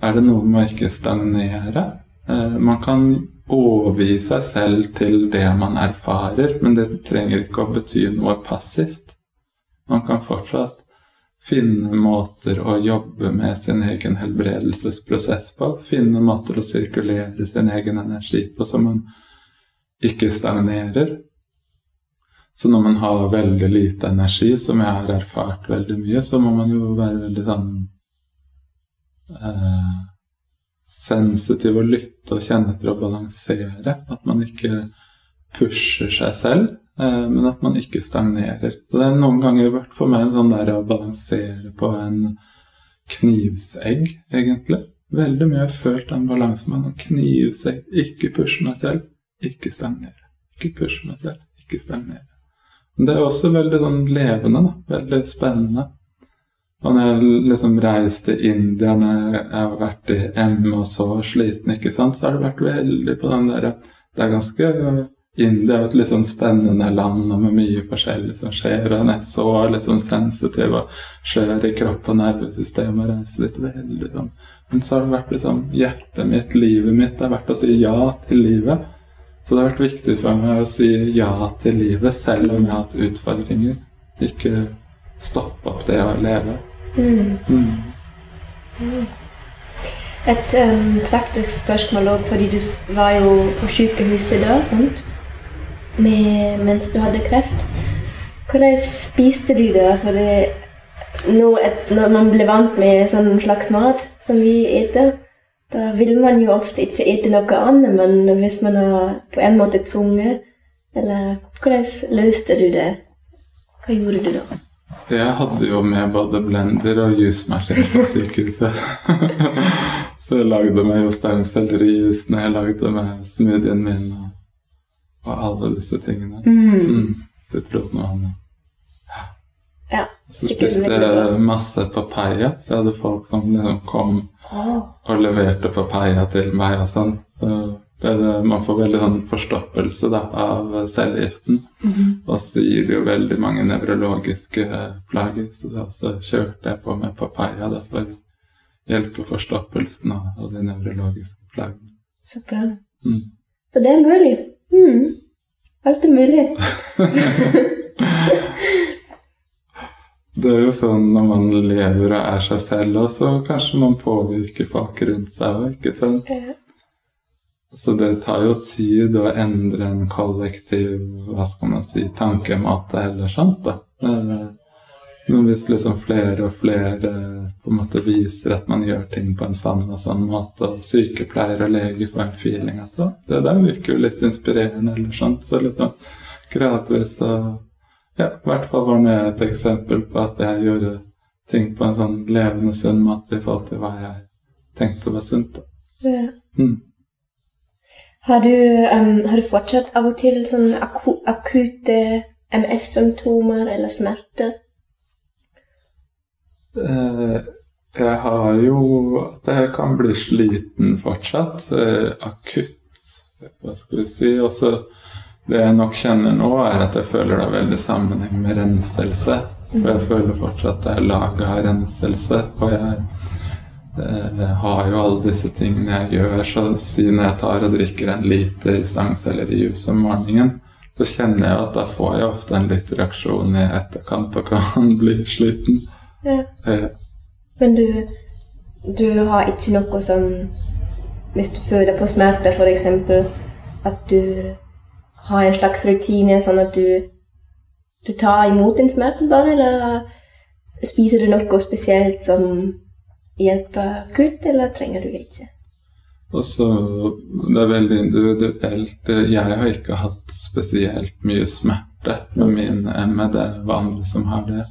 er det noe med å ikke stagnere. Eh, man kan overgi seg selv til det man erfarer, men det trenger ikke å bety noe passivt. Man kan fortsatt finne måter å jobbe med sin egen helbredelsesprosess på. Finne måter å sirkulere sin egen energi på så man ikke stagnerer. Så når man har veldig lite energi, som jeg har erfart veldig mye, så må man jo være veldig sånn eh, sensitiv og lytte og kjenne etter å balansere. At man ikke pusher seg selv, eh, men at man ikke stagnerer. Så det er noen ganger vært for meg en sånn der å balansere på en knivsegg, egentlig. Veldig mye har følt den balansen med en knivsegg. Ikke pushe meg selv, ikke stagnere. Ikke pushe meg selv, ikke stagnere. Men det er også veldig sånn levende, da. Veldig spennende. Og når jeg liksom reiste til India, når jeg har vært i M og så sliten, ikke sant, så har det vært veldig på den derre Det er ganske India er et litt sånn spennende land og med mye forskjellig som skjer. Og han er så litt sånn sensitiv og skjør i kropp og nervesystem og reiser litt veldig sånn. Men så har det vært liksom hjertet mitt, livet mitt, det har vært å si ja til livet. Så det har vært viktig for meg å si ja til livet selv om jeg har hatt utfordringer. Ikke stoppe opp det å leve. Mm. Mm. Et um, praktisk spørsmål òg, fordi du var jo på sykehuset da, sant? Med, mens du hadde kreft. Hvordan spiste du det? For det, nå et, når man blir vant med sånn slags mat som vi eter, da vil man jo ofte ikke ete noe annet, men hvis man er på en måte tvunget Eller hvordan løste du det? Hva gjorde du da? Jeg hadde jo med både blender og jusmaskin på sykehuset. Så jeg lagde meg jo stangsellerijus når jeg lagde med smoothien min og, og alle disse tingene. Mm. Mm. Sitron og annet. Ja, Så spiste jeg masse papaya. Så jeg hadde folk som liksom kom oh. og leverte papaya til meg og sånn. Så man får veldig sånn forstoppelse da, av cellegiften. mhm. Og så gir det jo veldig mange nevrologiske plager. Så da så kjørte jeg på med papaya da, for å hjelpe forstoppelsen av, av de nevrologiske plagene. Så bra. Mm. Så det er mulig. Mm. Alt er mulig. Det er jo sånn når man lever og er seg selv, og så kanskje man påvirker folk rundt seg òg, ikke sant? Ja. Så det tar jo tid å endre en kollektiv hva skal man si, tankemåte eller sånt. da. Eh, Men hvis liksom flere og flere på en måte viser at man gjør ting på en sånn og sånn måte, og sykepleiere og leger får en feeling at «Å, det der virker jo litt inspirerende, eller sånt, så liksom gradvis så Ja, i hvert fall var det et eksempel på at jeg gjorde ting på en sånn levende, sunn måte i forhold til hva jeg tenkte var sunt. da. Ja. Mm. Har, du, um, har du fortsatt av og til sånn aku akutte MS-symptomer eller smerter? Eh, Jeg har jo at jeg kan bli sliten fortsatt. eh, Akutt, hva skal vi si. Og så det jeg nok kjenner nå, er at jeg føler det har veldig sammenheng med renselse. For jeg føler fortsatt at jeg er laga av renselse. Og jeg eh, har jo alle disse tingene jeg gjør. Så siden jeg tar og drikker en liter stangsellerijus om morgenen, så kjenner jeg at da får jeg ofte en litt reaksjon i etterkant og kan bli sliten. Ja. Men du, du har ikke noe som Hvis du føler på smerte, f.eks. At du har en slags rutine, sånn at du, du tar imot din smerte bare, eller spiser du noe spesielt som hjelper kutt, eller trenger du det ikke? Også, Det er veldig individuelt. Jeg har ikke hatt spesielt mye smerte med min ME. Det er andre som har det.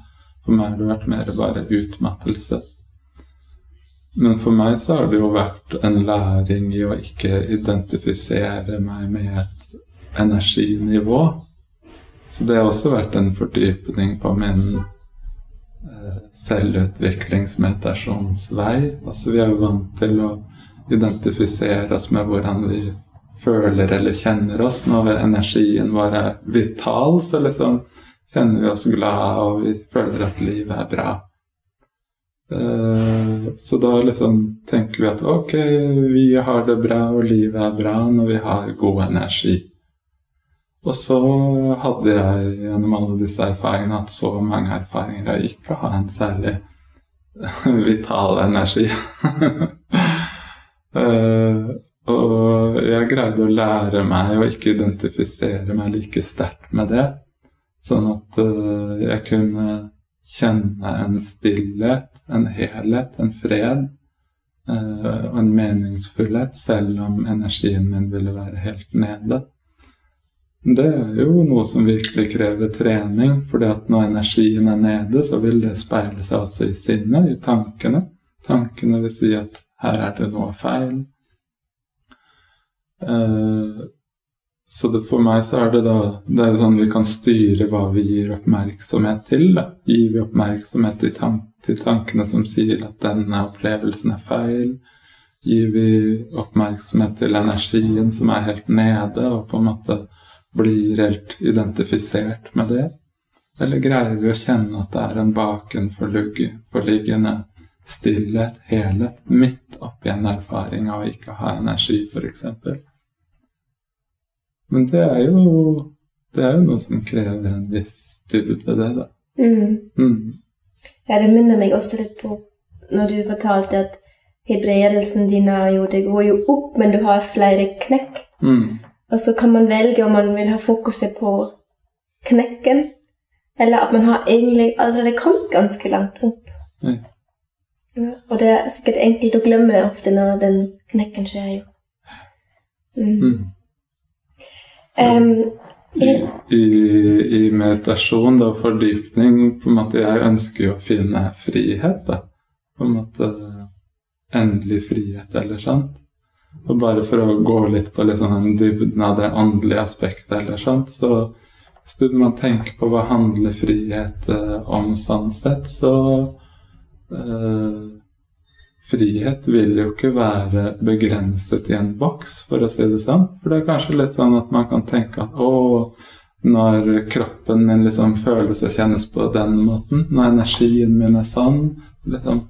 For meg har det vært mer bare utmattelse. Men for meg så har det jo vært en læring i å ikke identifisere meg med et energinivå. Så det har også vært en fordypning på min eh, selvutviklingsmeditasjonsvei. Altså vi er jo vant til å identifisere oss med hvordan vi føler eller kjenner oss. Når energien vår er vital, så liksom kjenner vi oss glad, og vi føler at livet er bra. Eh, Så da liksom tenker vi at ok, vi har det bra, og livet er bra når vi har god energi. Og så hadde jeg gjennom alle disse erfaringene hatt så mange erfaringer av ikke å ha en særlig vital energi. Eh, og jeg greide å lære meg å ikke identifisere meg like sterkt med det. Sånn at eh, jeg kunne kjenne en stillhet, en helhet, en fred eh, og en meningsfullhet, selv om energien min ville være helt nede. Det er jo noe som virkelig krever trening, fordi at når energien er nede, så vil det speile seg også i sinnet, i tankene. Tankene vil si at her er det noe feil. Eh, så det, for meg så er det da Det er sånn vi kan styre hva vi gir oppmerksomhet til. Da. Gir vi oppmerksomhet til, tank, til tankene som sier at denne opplevelsen er feil? Gir vi oppmerksomhet til energien som er helt nede, og på en måte blir helt identifisert med det? Eller greier vi å kjenne at det er en bakenforliggende stillhet, helhet, midt oppi en erfaring av å ikke ha energi, f.eks.? Men det er jo det er jo noe som krever en viss dybde, det, da. Mm. Mm. Ja, det minner meg også litt på når du fortalte at hebredelsen din jo, det går jo opp, men du har flere knekk. Mm. Og så kan man velge om man vil ha fokuset på knekken, eller at man har egentlig allerede kommet ganske langt opp. Ja. Ja, og det er sikkert enkelt å glemme ofte når den knekken skjer. jo. Mm. Em, I, i, I meditasjon og fordypning på en måte Jeg ønsker jo å finne frihet, da. På en måte endelig frihet, eller sånt. Og bare for å gå litt på litt sånn dybden av det åndelige aspektet, eller sånt, så hvis man tenker på hva handler frihet eh, om sånn sett, så eh, Frihet vil jo ikke være begrenset i en boks, for å si det sånn. For det er kanskje litt sånn at man kan tenke at å, når kroppen min liksom føles og kjennes på den måten, når energien min er sånn, liksom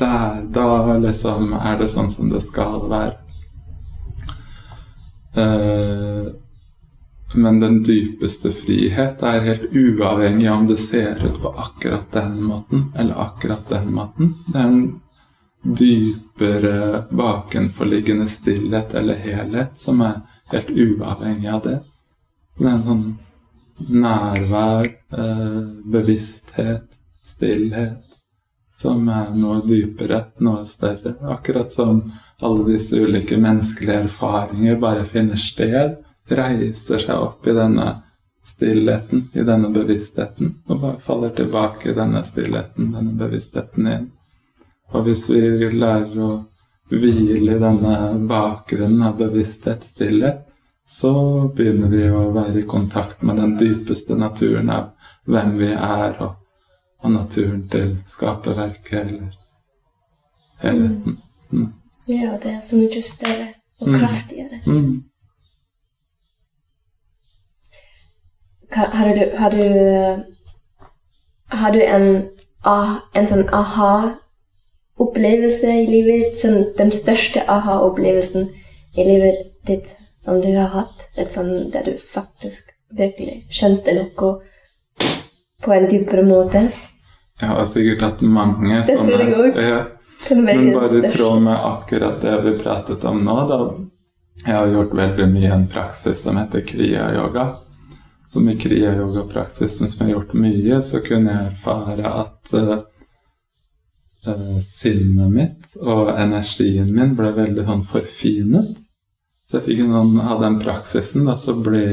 der, da liksom er det sånn som det skal være. Uh, men den dypeste frihet er helt uavhengig om det ser ut på akkurat den måten eller akkurat den måten. Det er en dypere bakenforliggende stillhet eller helhet som er helt uavhengig av det. Det er en sånn nærvær, eh, bevissthet, stillhet, som er noe dypere, noe større. Akkurat som alle disse ulike menneskelige erfaringer bare finner sted reiser seg opp i denne stillheten, i denne bevisstheten, og bare faller tilbake i denne stillheten, denne bevisstheten igjen. Og hvis vi lærer å hvile i denne bakgrunnen av bevissthet, stillhet, så begynner vi å være i kontakt med den dypeste naturen av hvem vi er, og, og naturen til skaperverket, eller helheten. Mm. Mm. Ja, det er så mye større og mm. kraftigere. Mm. Har du, har du, har du en, en sånn aha-opplevelse i livet? Sånn, den største aha-opplevelsen i livet ditt som du har hatt? Et sånn der du faktisk virkelig skjønte noe på en dypere måte? Jeg har sikkert hatt mange sånne. Det tror jeg. Ja. Men bare i tråd med akkurat det vi pratet om nå, da. Jeg har gjort veldig mye en praksis som heter kriya-yoga som i kriya-yoga-praksisen som jeg har gjort mye, så kunne jeg erfare at uh, sinnet mitt og energien min ble veldig sånn forfinet. Så jeg fikk en sånn, av den praksisen, da, så ble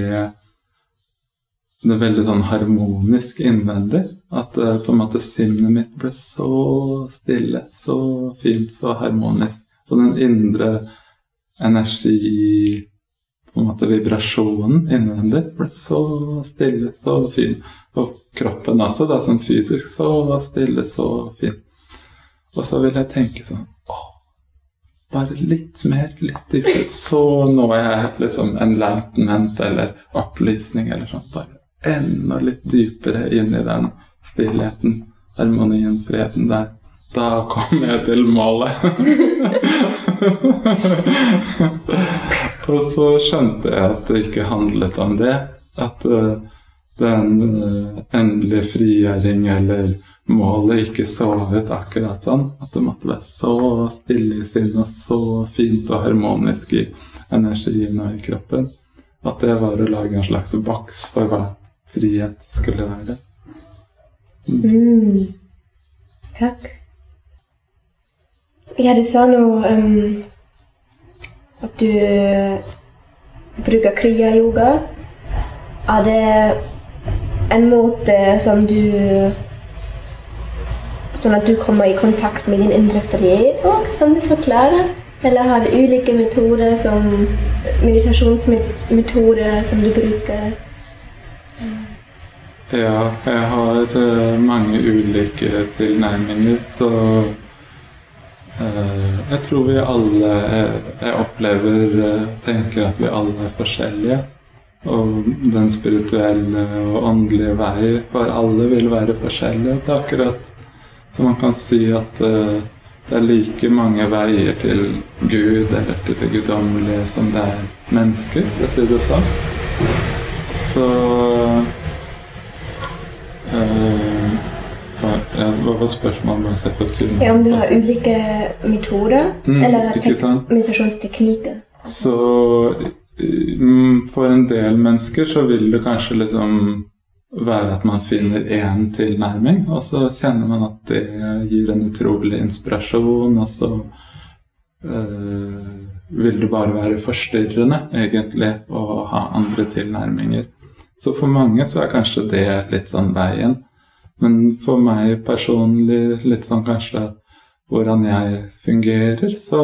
det veldig sånn harmonisk innvendig. At uh, på en måte sinnet mitt ble så stille, så fint, så harmonisk. Og den indre energi på en måte vibrasjonen innvendig ble så stille, så fin. Og kroppen også, da, sånn fysisk, så stille, så fin. Og så vil jeg tenke sånn Åh, bare litt mer, litt dypere. Så når jeg liksom enlightenment eller opplysning eller sånt. Bare enda litt dypere inn i den stillheten, harmonien, freden der. Da kommer jeg til målet. Og så skjønte jeg at det ikke handlet om det. At uh, den uh, endelige frigjøring eller målet ikke så ut akkurat sånn. At det måtte være så stille i sinnet og så fint og harmonisk i energien og i kroppen. At det var å lage en slags boks for hva frihet skulle være. Mm. Mm. Takk. Ja, du sa noe um at du bruker kriya-yoga. Er det en måte som du Sånn at du kommer i kontakt med din indre fred òg, som du forklarer? Eller har du ulike metoder som meditasjonsmetoder som du bruker? Ja, jeg har uh, mange ulike tilnærminger, så Eh, jeg tror vi alle Jeg opplever eh, Tenker at vi alle er forskjellige. Og den spirituelle og åndelige vei for alle vil være forskjellig. Det er akkurat så man kan si at uh, det er like mange veier til Gud eller til det guddommelige som det er mennesker, for å si det sånn. Så øh, hva var spørsmålet? Ja, om du har ulike metoder mm, eller meditasjonsteknikker. Så mm, for en del mennesker så vil du kanskje liksom være at man finner én tilnærming, og så kjenner man at det gir en utrolig inspirasjon, og så øh, vil det bare være forstyrrende, egentlig, å ha andre tilnærminger. Så for mange så er kanskje det litt sånn veien. Men for meg personlig, litt sånn kanskje hvordan jeg fungerer, så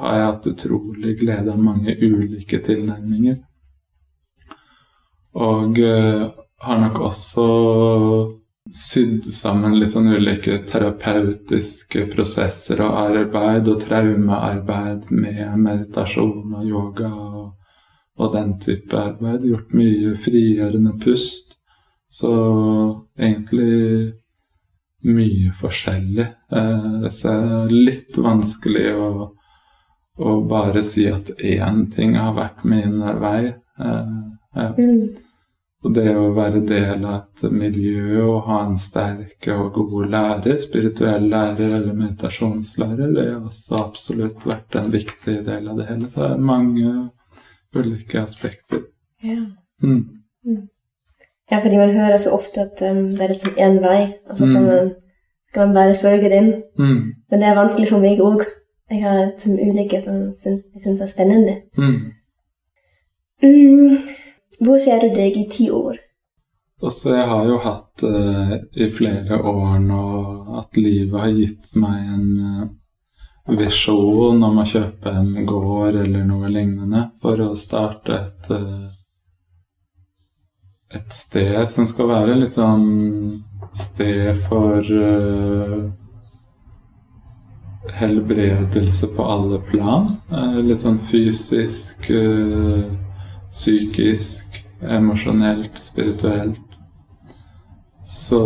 har jeg hatt utrolig glede av mange ulike tilnærminger. Og uh, har nok også sydd sammen litt sånn ulike terapeutiske prosesser og arbeid og traumearbeid med meditasjon og yoga og, og den type arbeid. Gjort mye frigjørende pust. Så egentlig mye forskjellig. Eh, så det er litt vanskelig å, å bare si at én ting har vært min vei. Eh, ja. Mm. Og det å være del av et miljø og ha en sterk og god lærer, spirituell lærer eller meditasjonslærer, det har også absolutt vært en viktig del av det hele. Så det er mange ulike aspekter. Ja. Mm. ja, fordi man hører så ofte at um, det er liksom én vei, Altså så Mm. sånn man, skal man bare følge den. Mm. Men det er vanskelig for meg òg. Jeg har liksom ulike som jeg syns er spennende. Mm. Hvor ser du deg i ti år? Altså, jeg har jo hatt uh, i flere år nå at livet har gitt meg en uh, visjon om å kjøpe en gård eller noe lignende for å starte et uh, et sted som skal være litt sånn sted for helbredelse på alle plan. Litt sånn fysisk, psykisk, emosjonelt, spirituelt. Så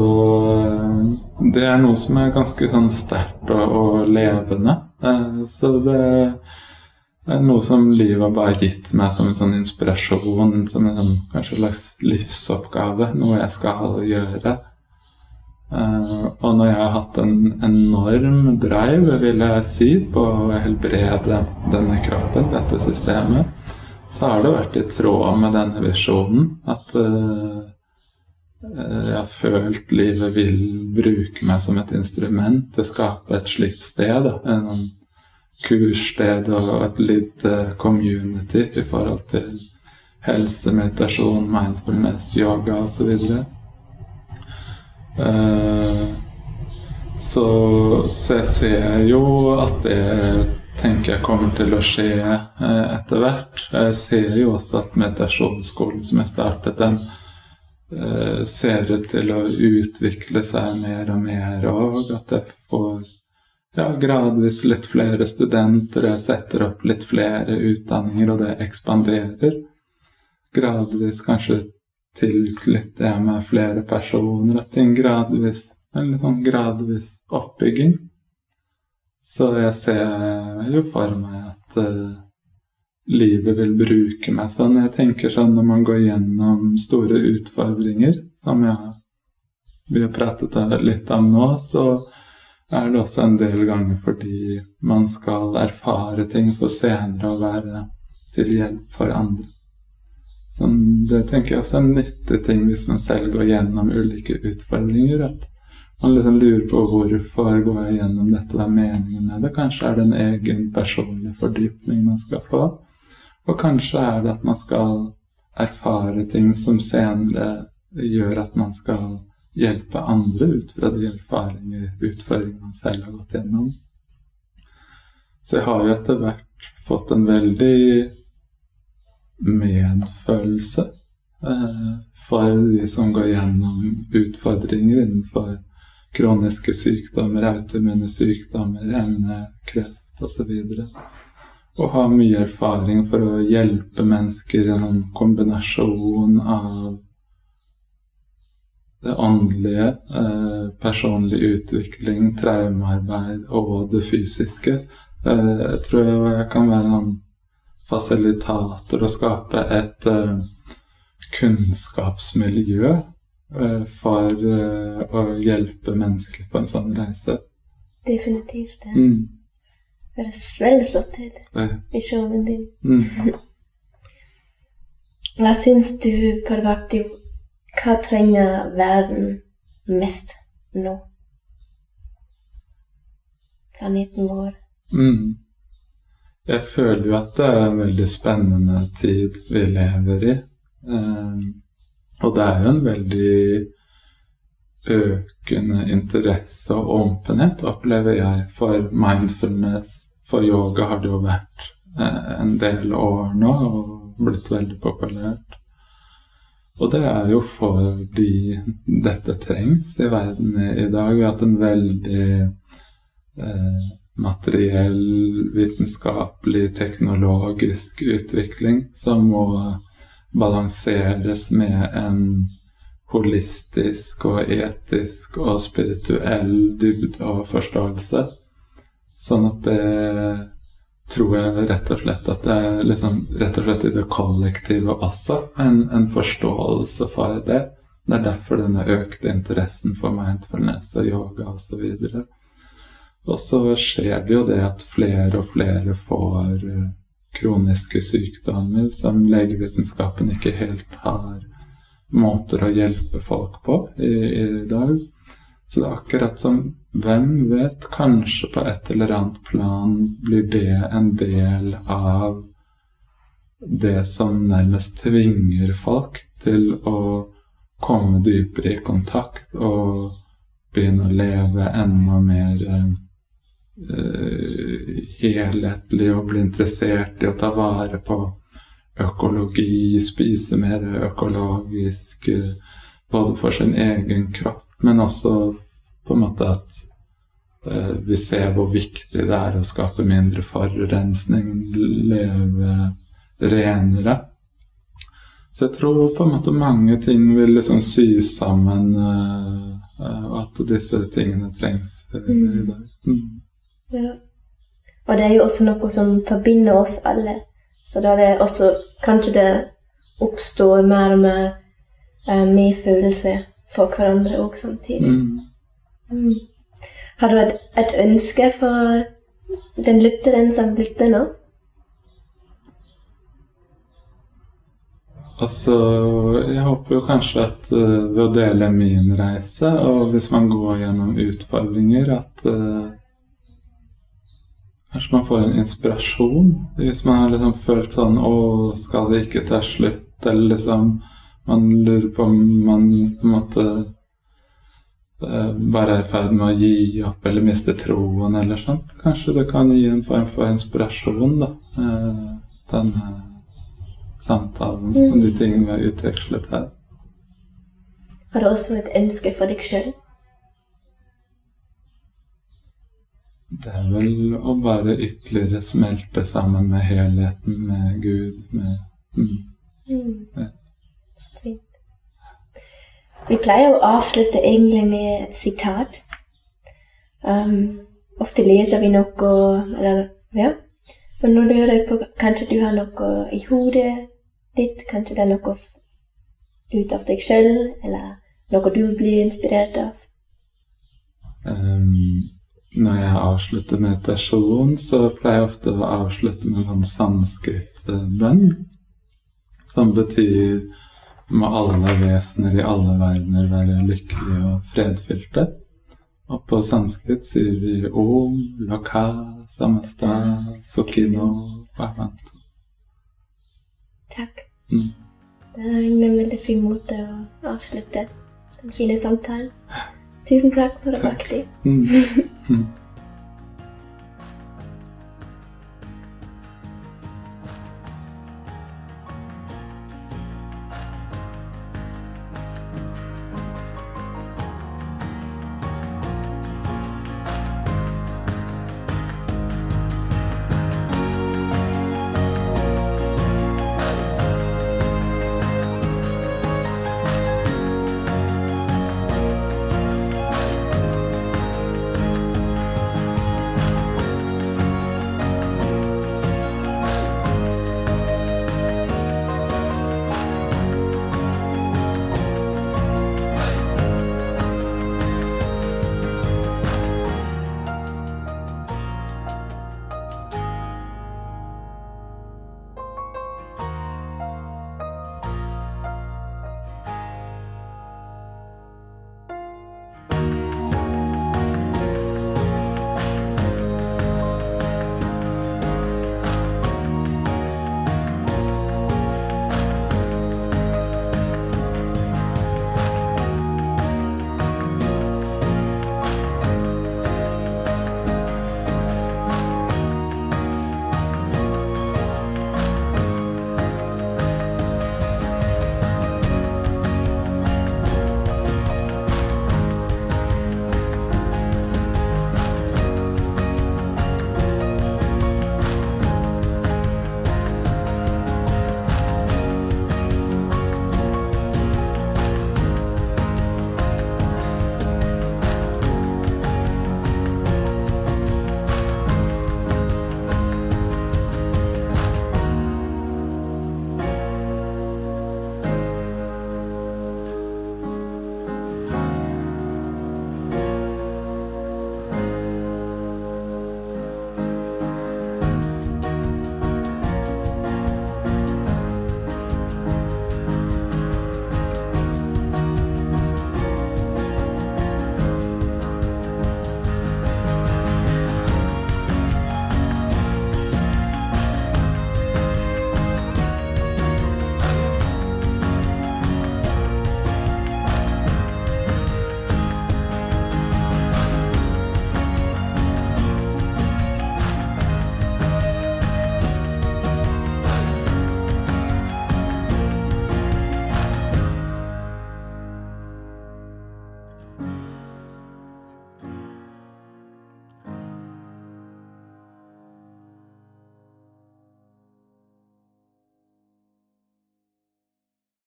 eh, det er noe som er ganske sånn sterkt og, og levende. Eh, så det er noe som livet har bare gitt meg som en sånn inspirasjon, som en sånn, kanskje slags livsoppgave, noe jeg skal gjøre. Eh, og når jeg har hatt en enorm drive, vil jeg si, på å helbrede denne kroppen, dette systemet, så har det vært i tråd med denne visjonen at eh, eh, jeg har følt livet vil bruke meg som et instrument til å skape et slikt sted. Da. En sånn kurssted og et lite community i forhold til helse, meditasjon, mindfulness, yoga osv. Uh, så, så jeg ser jo at det tenker jeg kommer til å skje eh, etter hvert. Jeg ser jo også at meditasjonsskolen som jeg startet, den eh, ser ut til å utvikle seg mer og mer, og at jeg får ja, gradvis litt flere studenter, jeg setter opp litt flere utdanninger, og det ekspanderer. Gradvis kanskje tilknytter jeg meg flere personer, at ting gradvis En litt sånn gradvis oppbygging. Så jeg ser jo for meg at uh, livet vil bruke meg sånn. Jeg tenker sånn når man går gjennom store utfordringer, som jeg, vi har pratet litt om nå, så er det også en del ganger fordi man skal erfare ting for senere å være til hjelp for andre. Så det tenker jeg også er en nyttig ting hvis man selv går gjennom ulike utfordringer. at man liksom lurer på hvorfor går jeg gjennom dette, hva er meningen med det? Kanskje er det en egen personlig fordypning man skal få. Og kanskje er det at man skal erfare ting som senere gjør at man skal hjelpe andre ut fra de erfaringer, utfordringer man selv har gått gjennom. Så jeg har jo etter hvert fått en veldig medfølelse eh, for de som går gjennom utfordringer innenfor kroniske sykdommer, autoimmune sykdommer, ME, kreft osv. Og har mye erfaring for å hjelpe mennesker gjennom kombinasjon av det åndelige, eh, personlig utvikling, traumearbeid og det fysiske. Eh, jeg tror jeg kan være en fasilitator og skape et eh, kunnskapsmiljø for eh, å hjelpe mennesker på en sånn reise. Definitivt. Det Mm. høres veldig flott ut Det, i showen din. mm. Hva syns du, Parvati, hva trenger verden mest nå? Planeten vår. Mm. Jeg føler jo at det er en veldig spennende tid vi lever i. Eh, og det er jo en veldig økende interesse og åpenhet, opplever jeg, for mindfulness. For yoga har det jo vært eh, en del år nå og blitt veldig populært. Og det er jo fordi dette trengs i verden i dag. Vi har hatt en veldig eh, materiell, vitenskapelig, teknologisk utvikling som må balanseres med en holistisk og etisk og spirituell dybde og forståelse. Sånn at det tror jeg rett og slett at det er liksom, rett og slett i det kollektive også en, en forståelse for det. Det er derfor denne økte interessen for mindfulness og yoga osv. Og, og så skjer det jo det at flere og flere får eh, kroniske sykdommer som legevitenskapen ikke helt har måter å hjelpe folk på i, i dag. Så det er akkurat som Hvem vet, kanskje på et eller annet plan blir det en del av det som nærmest tvinger folk til å komme dypere i kontakt og begynne å leve enda mer uh, helhetlig og bli interessert i å ta vare på økologi, spise mer økologisk, uh, både for sin egen kropp, men også på en måte at uh, vi ser hvor viktig det er å skape mindre forurensning, leve renere. Så jeg tror på en måte mange ting vil liksom sys sammen, og at disse tingene trengs i dag. Mm. Ja. Og det er jo også noe som forbinder oss alle. Så da det også Kanskje det oppstår mer og mer eh, medfølelse for hverandre òg samtidig. Mm. Mm. Har du et, et ønske for den lytteren som lytter nå? Altså, jeg håper jo kanskje at uh, ved å dele min reise, og hvis man går gjennom utfordringer, at uh, Kanskje man får en inspirasjon. Hvis man har liksom følt sånn Å, skal det ikke ta slutt? Eller liksom Man lurer på om man på en måte uh, bare er i ferd med å gi opp eller miste troen eller sånt. Kanskje det kan gi en form for inspirasjon, da. denne samtalen, som de tingene vi har utvekslet her. Har du også et ønske for deg sjøl? Det er vel å bare ytterligere smelte sammen med helheten, med Gud, med mm. Mm. Så fint. Vi pleier å avslutte egentlig med et sitat. Um, ofte leser vi noe eller, ja. Men nå lurer jeg på Kanskje du har noe i hodet ditt? Kanskje det er noe ut av deg sjøl, eller noe du blir inspirert av? Um, når jeg avslutter med etasjon, så pleier jeg ofte å avslutte med en sanskrit-bønn, som betyr må alle vesener i alle verdener være lykkelige og fredfylte. Og på sanskrit sier vi om laka samasta sukino bhavantu. Takk. Mm. Det er en veldig fin måte å avslutte den fine samtalen. Tusen takk for at du var aktiv. Mm.